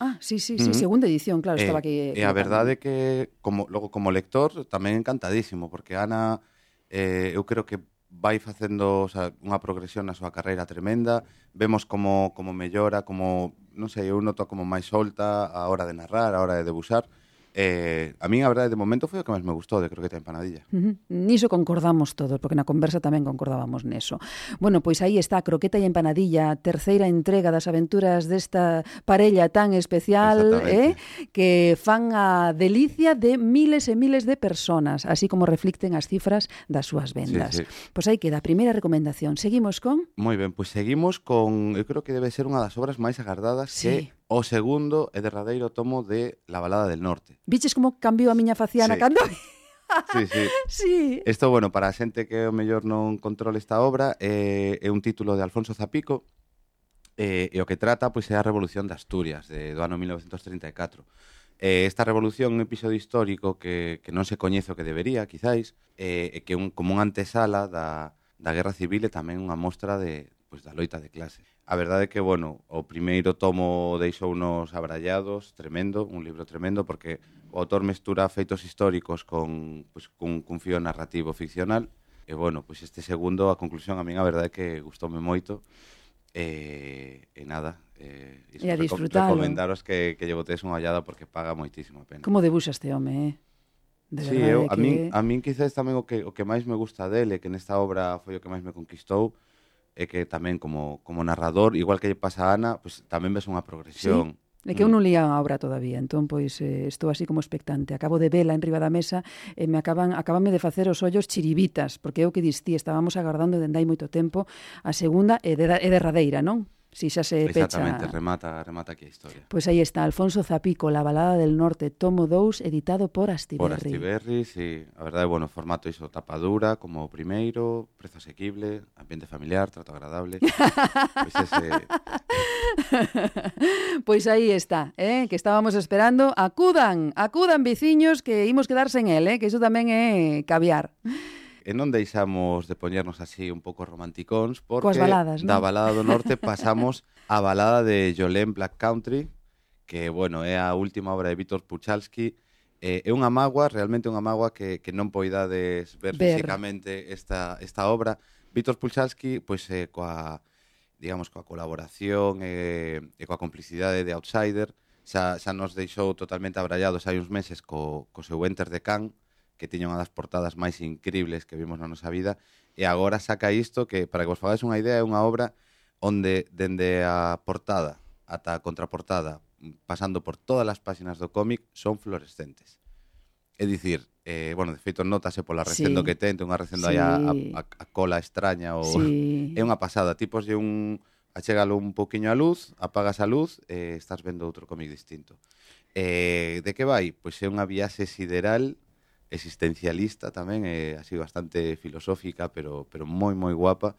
Ah, sí, sí, sí, uh -huh. segunda edición, claro, estaba eh, aquí. E, e a verdade é que, como, logo como lector, tamén encantadísimo, porque Ana, eh, eu creo que vai facendo o sea, unha progresión na súa carreira tremenda, vemos como, como mellora, como, non sei, eu noto como máis solta a hora de narrar, a hora de debuxar, Eh, a mí, a verdade, de momento foi o que máis me gustou de croqueta empanadilla. Uh -huh. Niso concordamos todos, porque na conversa tamén concordábamos neso. Bueno, pois aí está croqueta e empanadilla, terceira entrega das aventuras desta parella tan especial eh, que fan a delicia de miles e miles de personas, así como reflicten as cifras das súas vendas. Sí, sí. Pois aí queda a primeira recomendación. Seguimos con? Moi ben, pois seguimos con, eu creo que debe ser unha das obras máis agardadas sí. que o segundo e derradeiro tomo de La balada del norte. Viches como cambiou a miña faciana sí. cando Sí, sí. sí. Esto, bueno, para a xente que o mellor non controle esta obra, eh, é un título de Alfonso Zapico, eh, e o que trata pois é a Revolución de Asturias, de, do ano 1934. Eh, esta revolución é un episodio histórico que, que non se coñece o que debería, quizáis, eh, que é un, como unha antesala da, da Guerra Civil e tamén unha mostra de, pois da loita de clase. A verdade é que, bueno, o primeiro tomo deixou unos abrallados, tremendo, un libro tremendo, porque o autor mestura feitos históricos con, pois, cun, cun fío narrativo ficcional, e, bueno, pois este segundo, a conclusión a min a verdade é que gustoume moito, e, e nada, eh, iso, e a disfrutalo. recomendaros que, que lle botes unha ollada porque paga moitísimo a pena. Como debuxa este home, eh? De sí, eu, que... a, min, a min quizás tamén o que, o que máis me gusta dele, que nesta obra foi o que máis me conquistou, é que tamén como, como narrador, igual que lle pasa a Ana, pues, tamén ves unha progresión. Sí. É que eu non lía a obra todavía, entón pois eh, estou así como expectante. Acabo de vela en riba da mesa e me acaban acabanme de facer os ollos chiribitas, porque eu que distí, estábamos agardando dende hai moito tempo a segunda e, de, e derradeira, non? Si xa se Exactamente, pecha. remata, remata aquí a historia. Pois pues aí está, Alfonso Zapico, La balada del norte, tomo 2, editado por Astiberri. Por Astiberri, sí. A verdade, bueno, formato iso, tapadura, como o primeiro, prezo asequible, ambiente familiar, trato agradable. pois ese... pois aí está, eh, que estábamos esperando. Acudan, acudan, veciños, que imos quedarse en el, eh, que iso tamén é caviar e non deixamos de poñernos así un pouco romanticóns porque Coas baladas, ¿no? da balada do norte pasamos á balada de Jolene Black Country, que bueno, é a última obra de Vítor Puchalski, eh, é unha magua, realmente unha magua que, que non poidades ver, ver. físicamente esta, esta obra. Vítor Puchalski, pois, eh, coa, digamos, coa colaboración e, e coa complicidade de Outsider, xa, xa nos deixou totalmente abrallados hai uns meses co, co seu Enter de Can, que tiña unha das portadas máis incribles que vimos na nosa vida, e agora saca isto que, para que vos fagades unha idea, é unha obra onde dende a portada ata a contraportada, pasando por todas as páxinas do cómic, son fluorescentes. É dicir, eh, bueno, de feito notase pola recendo sí. que ten, ten unha recendo sí. aí a, a, a cola extraña ou sí. é unha pasada, tipos de un achégalo un poquinho a luz, apagas a luz e eh, estás vendo outro cómic distinto. Eh, de que vai? Pois é unha viaxe sideral existencialista tamén, eh, así bastante filosófica, pero, pero moi, moi guapa.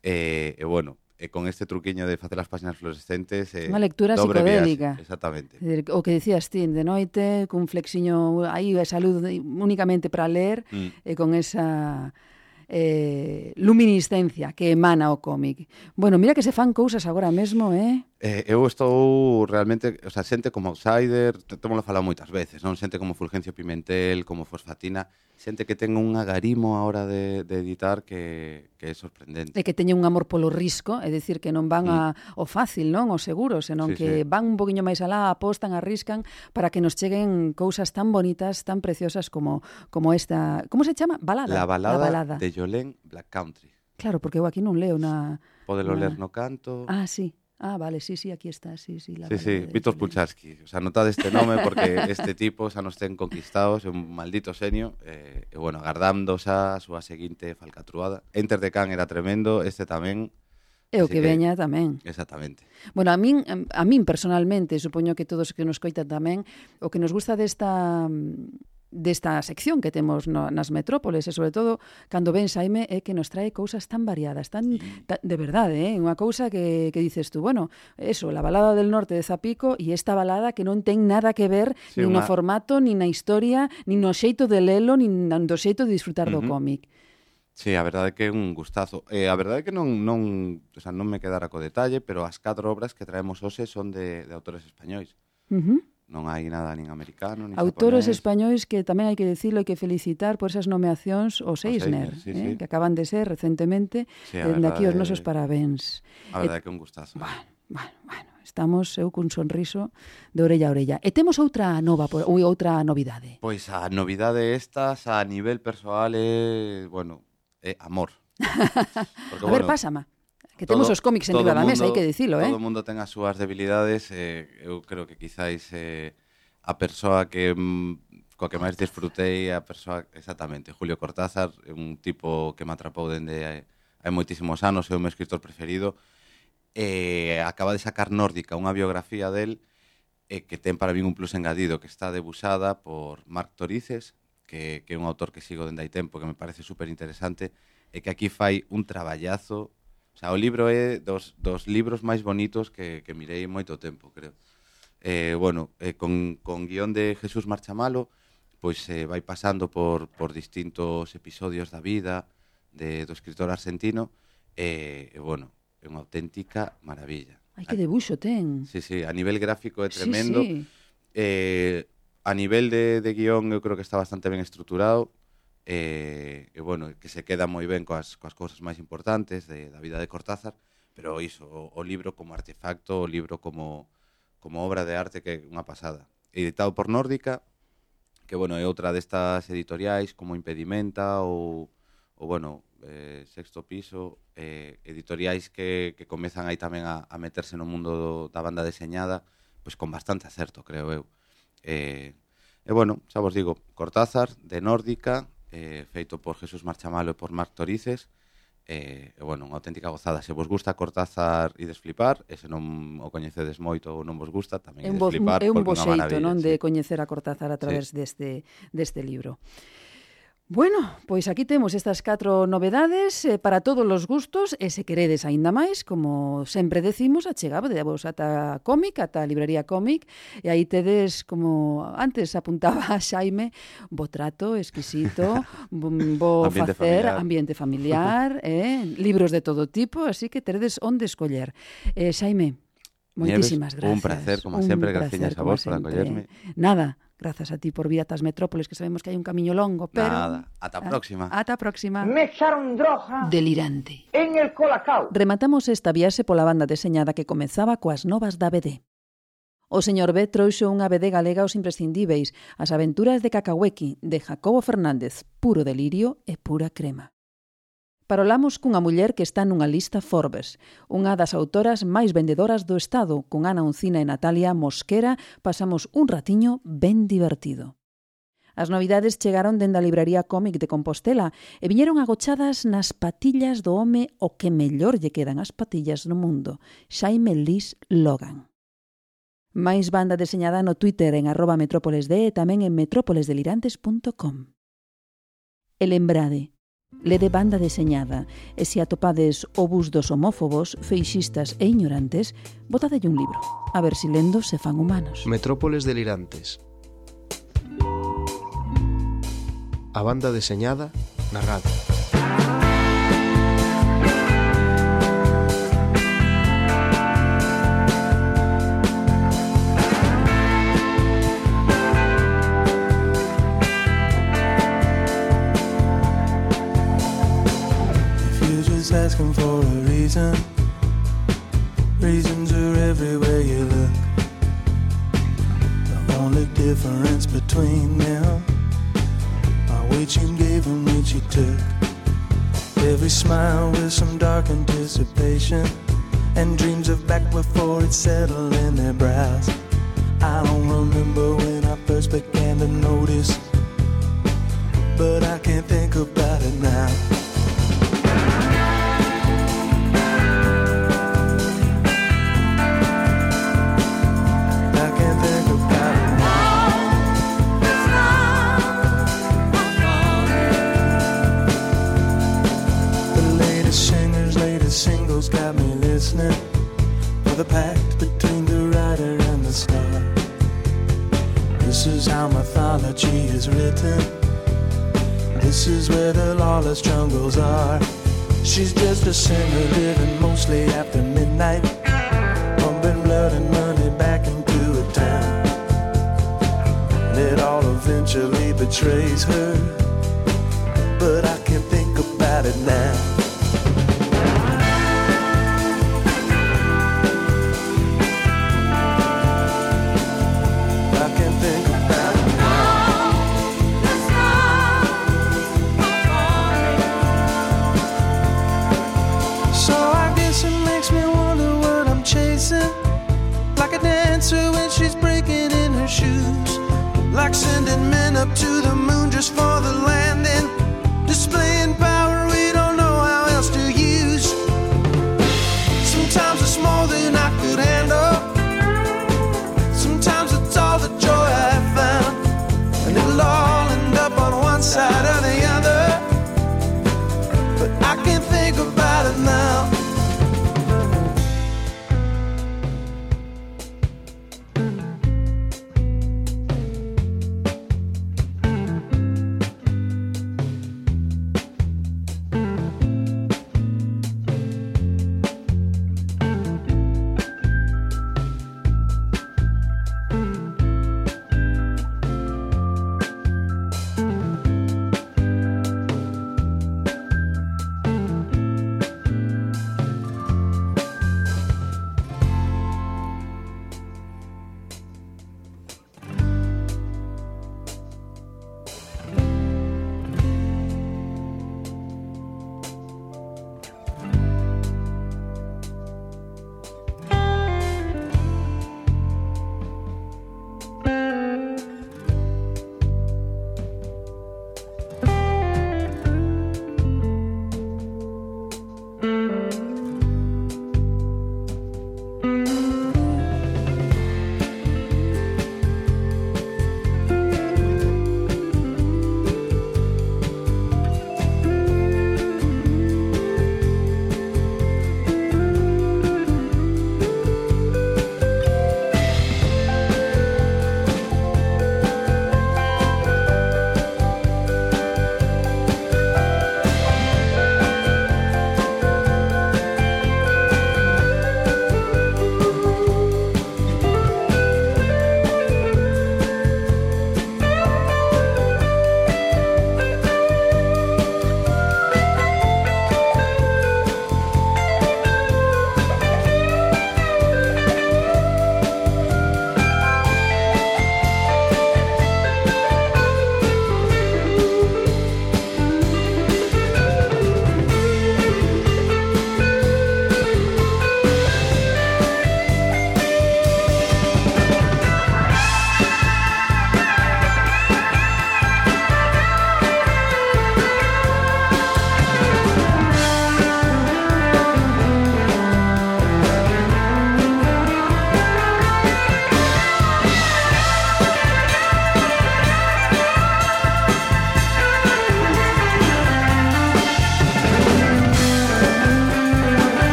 Eh, e, eh, eh, bueno, eh, con este truquiño de facer as páxinas fluorescentes... Eh, Unha lectura psicodélica. Viaxe, exactamente. O que decías ti, de noite, cun flexiño aí, esa luz únicamente para ler, mm. eh, con esa eh, luminiscencia que emana o cómic. Bueno, mira que se fan cousas agora mesmo, eh? eh eu estou realmente, o sea, xente como Outsider, te, temos falado moitas veces, non? Xente como Fulgencio Pimentel, como Fosfatina, xente que ten un agarimo a hora de, de editar que, que é sorprendente. E que teña un amor polo risco, é dicir, que non van mm. a, o fácil, non o seguro, senón sí, que sí. van un poquinho máis alá, apostan, arriscan, para que nos cheguen cousas tan bonitas, tan preciosas como, como esta... Como se chama? Balada. La balada, La balada. de Jolene Black Country. Claro, porque eu aquí non leo na... Podelo na... ler no canto. Ah, sí. Ah, vale, sí, sí, aquí está, sí, sí. La sí, sí, de... Víctor Pulcharsky. O sea, notad este nome porque este tipo xa nos ten conquistados, é un maldito senio. Eh, e, bueno, agardando xa a súa seguinte falcatruada. Enter de Can era tremendo, este tamén. E o que, que veña tamén. Exactamente. Bueno, a min, a min personalmente, supoño que todos que nos coitan tamén, o que nos gusta desta desta sección que temos no, nas metrópoles e sobre todo cando ven Saime é que nos trae cousas tan variadas, tan ta, de verdade, eh? unha cousa que que dices tú, bueno, eso, la balada del norte de Zapico e esta balada que non ten nada que ver sí, nin una... no formato, nin na historia, nin no xeito de lelo, nin no xeito de disfrutar uh -huh. do cómic. Sí, a verdade que é un gustazo. Eh, a verdade que non, non, o sea, non me quedara co detalle, pero as catro obras que traemos hoxe son de, de autores españois. Uh -huh non hai nada nin americano, nin Autores japonés. españois que tamén hai que decirlo e que felicitar por esas nomeacións os Eisner, Eisner sí, eh, sí. que acaban de ser recentemente, sí, dende aquí os nosos parabéns. A verdade eh, é que un gustazo. Bueno, bueno, bueno, estamos eu cun sonriso de orella a orella. E temos outra nova, ou outra novidade. Pois a novidade estas a nivel persoal é, bueno, é amor. Porque, a bueno, ver, pásama. Que todo, temos os cómics en riba da mesa, hai que dicilo, eh? Todo o mundo ten as súas debilidades, eh, eu creo que quizáis eh, a persoa que mm, coa que máis disfrutei a persoa exactamente, Julio Cortázar, un tipo que me atrapou dende hai, hai moitísimos anos, é o meu escritor preferido. Eh, acaba de sacar Nórdica, unha biografía del eh, que ten para min un plus engadido, que está debusada por Marc Torices, que, que é un autor que sigo dende hai tempo, que me parece super interesante, e que aquí fai un traballazo O sea, o libro é dos, dos libros máis bonitos que, que mirei en moito tempo, creo. Eh, bueno, eh, con, con guión de Jesús Marchamalo, pois eh, vai pasando por, por distintos episodios da vida de, do escritor argentino, e, eh, bueno, é unha auténtica maravilla. Ai, que debuxo ten. Sí, sí, a nivel gráfico é tremendo. Sí, sí. Eh, a nivel de, de guión eu creo que está bastante ben estruturado. Eh, e, e bueno, que se queda moi ben coas, coas cousas máis importantes de, da vida de Cortázar, pero iso, o, o libro como artefacto, o libro como, como obra de arte que é unha pasada. Editado por Nórdica, que bueno, é outra destas editoriais como Impedimenta ou, ou bueno, eh, Sexto Piso, eh, editoriais que, que comezan aí tamén a, a meterse no mundo do, da banda deseñada, pois con bastante acerto, creo eu. Eh, e bueno, xa vos digo, Cortázar, de Nórdica, eh, feito por Jesús Marchamalo e por Marc Torices, eh, e, bueno, unha auténtica gozada. Se vos gusta Cortázar e desflipar, e se non o coñecedes moito ou non vos gusta, tamén é un desflipar. É un bo xeito, non, sí. de coñecer a Cortázar a través sí. deste, deste libro. Bueno, pois aquí temos estas catro novedades eh, para todos os gustos e se queredes aínda máis, como sempre decimos, achegabadevos ata cómic, ata a librería cómic e aí tedes, como antes apuntaba a Xaime, bo trato exquisito, bo, bo ambiente facer, familiar. ambiente familiar, eh, libros de todo tipo, así que teredes onde escoller. Eh, Xaime, moitísimas Nieves, gracias. Un placer, como un sempre, graciñas a vos por acollerme. Nada, Grazas a ti por vir ata as metrópoles, que sabemos que hai un camiño longo, pero... Nada, ata a ah, próxima. Ata a próxima. Me echaron droga... Delirante. En el colacao. Rematamos esta viaxe pola banda deseñada que comezaba coas novas da BD. O señor B trouxo unha BD galega aos imprescindíveis, as aventuras de Cacahuequi, de Jacobo Fernández, puro delirio e pura crema. Parolamos cunha muller que está nunha lista Forbes, unha das autoras máis vendedoras do Estado, con Ana Uncina e Natalia Mosquera, pasamos un ratiño ben divertido. As novidades chegaron dende a libraría cómic de Compostela e viñeron agochadas nas patillas do home o que mellor lle quedan as patillas no mundo, Xaime Lis Logan. Máis banda deseñada no Twitter en arroba metrópolesde e tamén en metrópolesdelirantes.com. E lembrade, Lede banda deseñada e se atopades o bus dos homófobos, feixistas e ignorantes, botadelle un libro. A ver si lendo se fan humanos. Metrópoles delirantes. A banda deseñada na radio. Asking for a reason, reasons are everywhere you look. The only difference between them are which you gave and which you took. Every smile with some dark anticipation and dreams of back before it settled in their brows. I don't remember when I first began to notice, but I can't think about it now. Lawless jungles are. She's just a sinner living mostly after midnight, pumping blood and money back into a town. and it all eventually betrays her. But I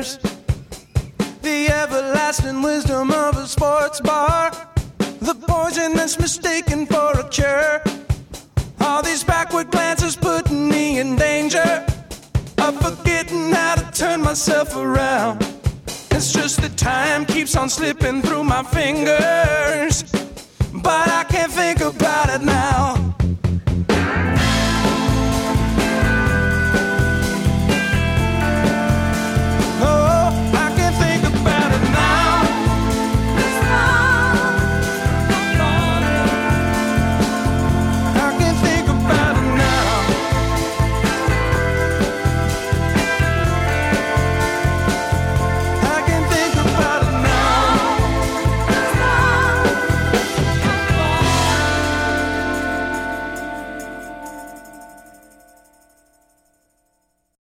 Cheers.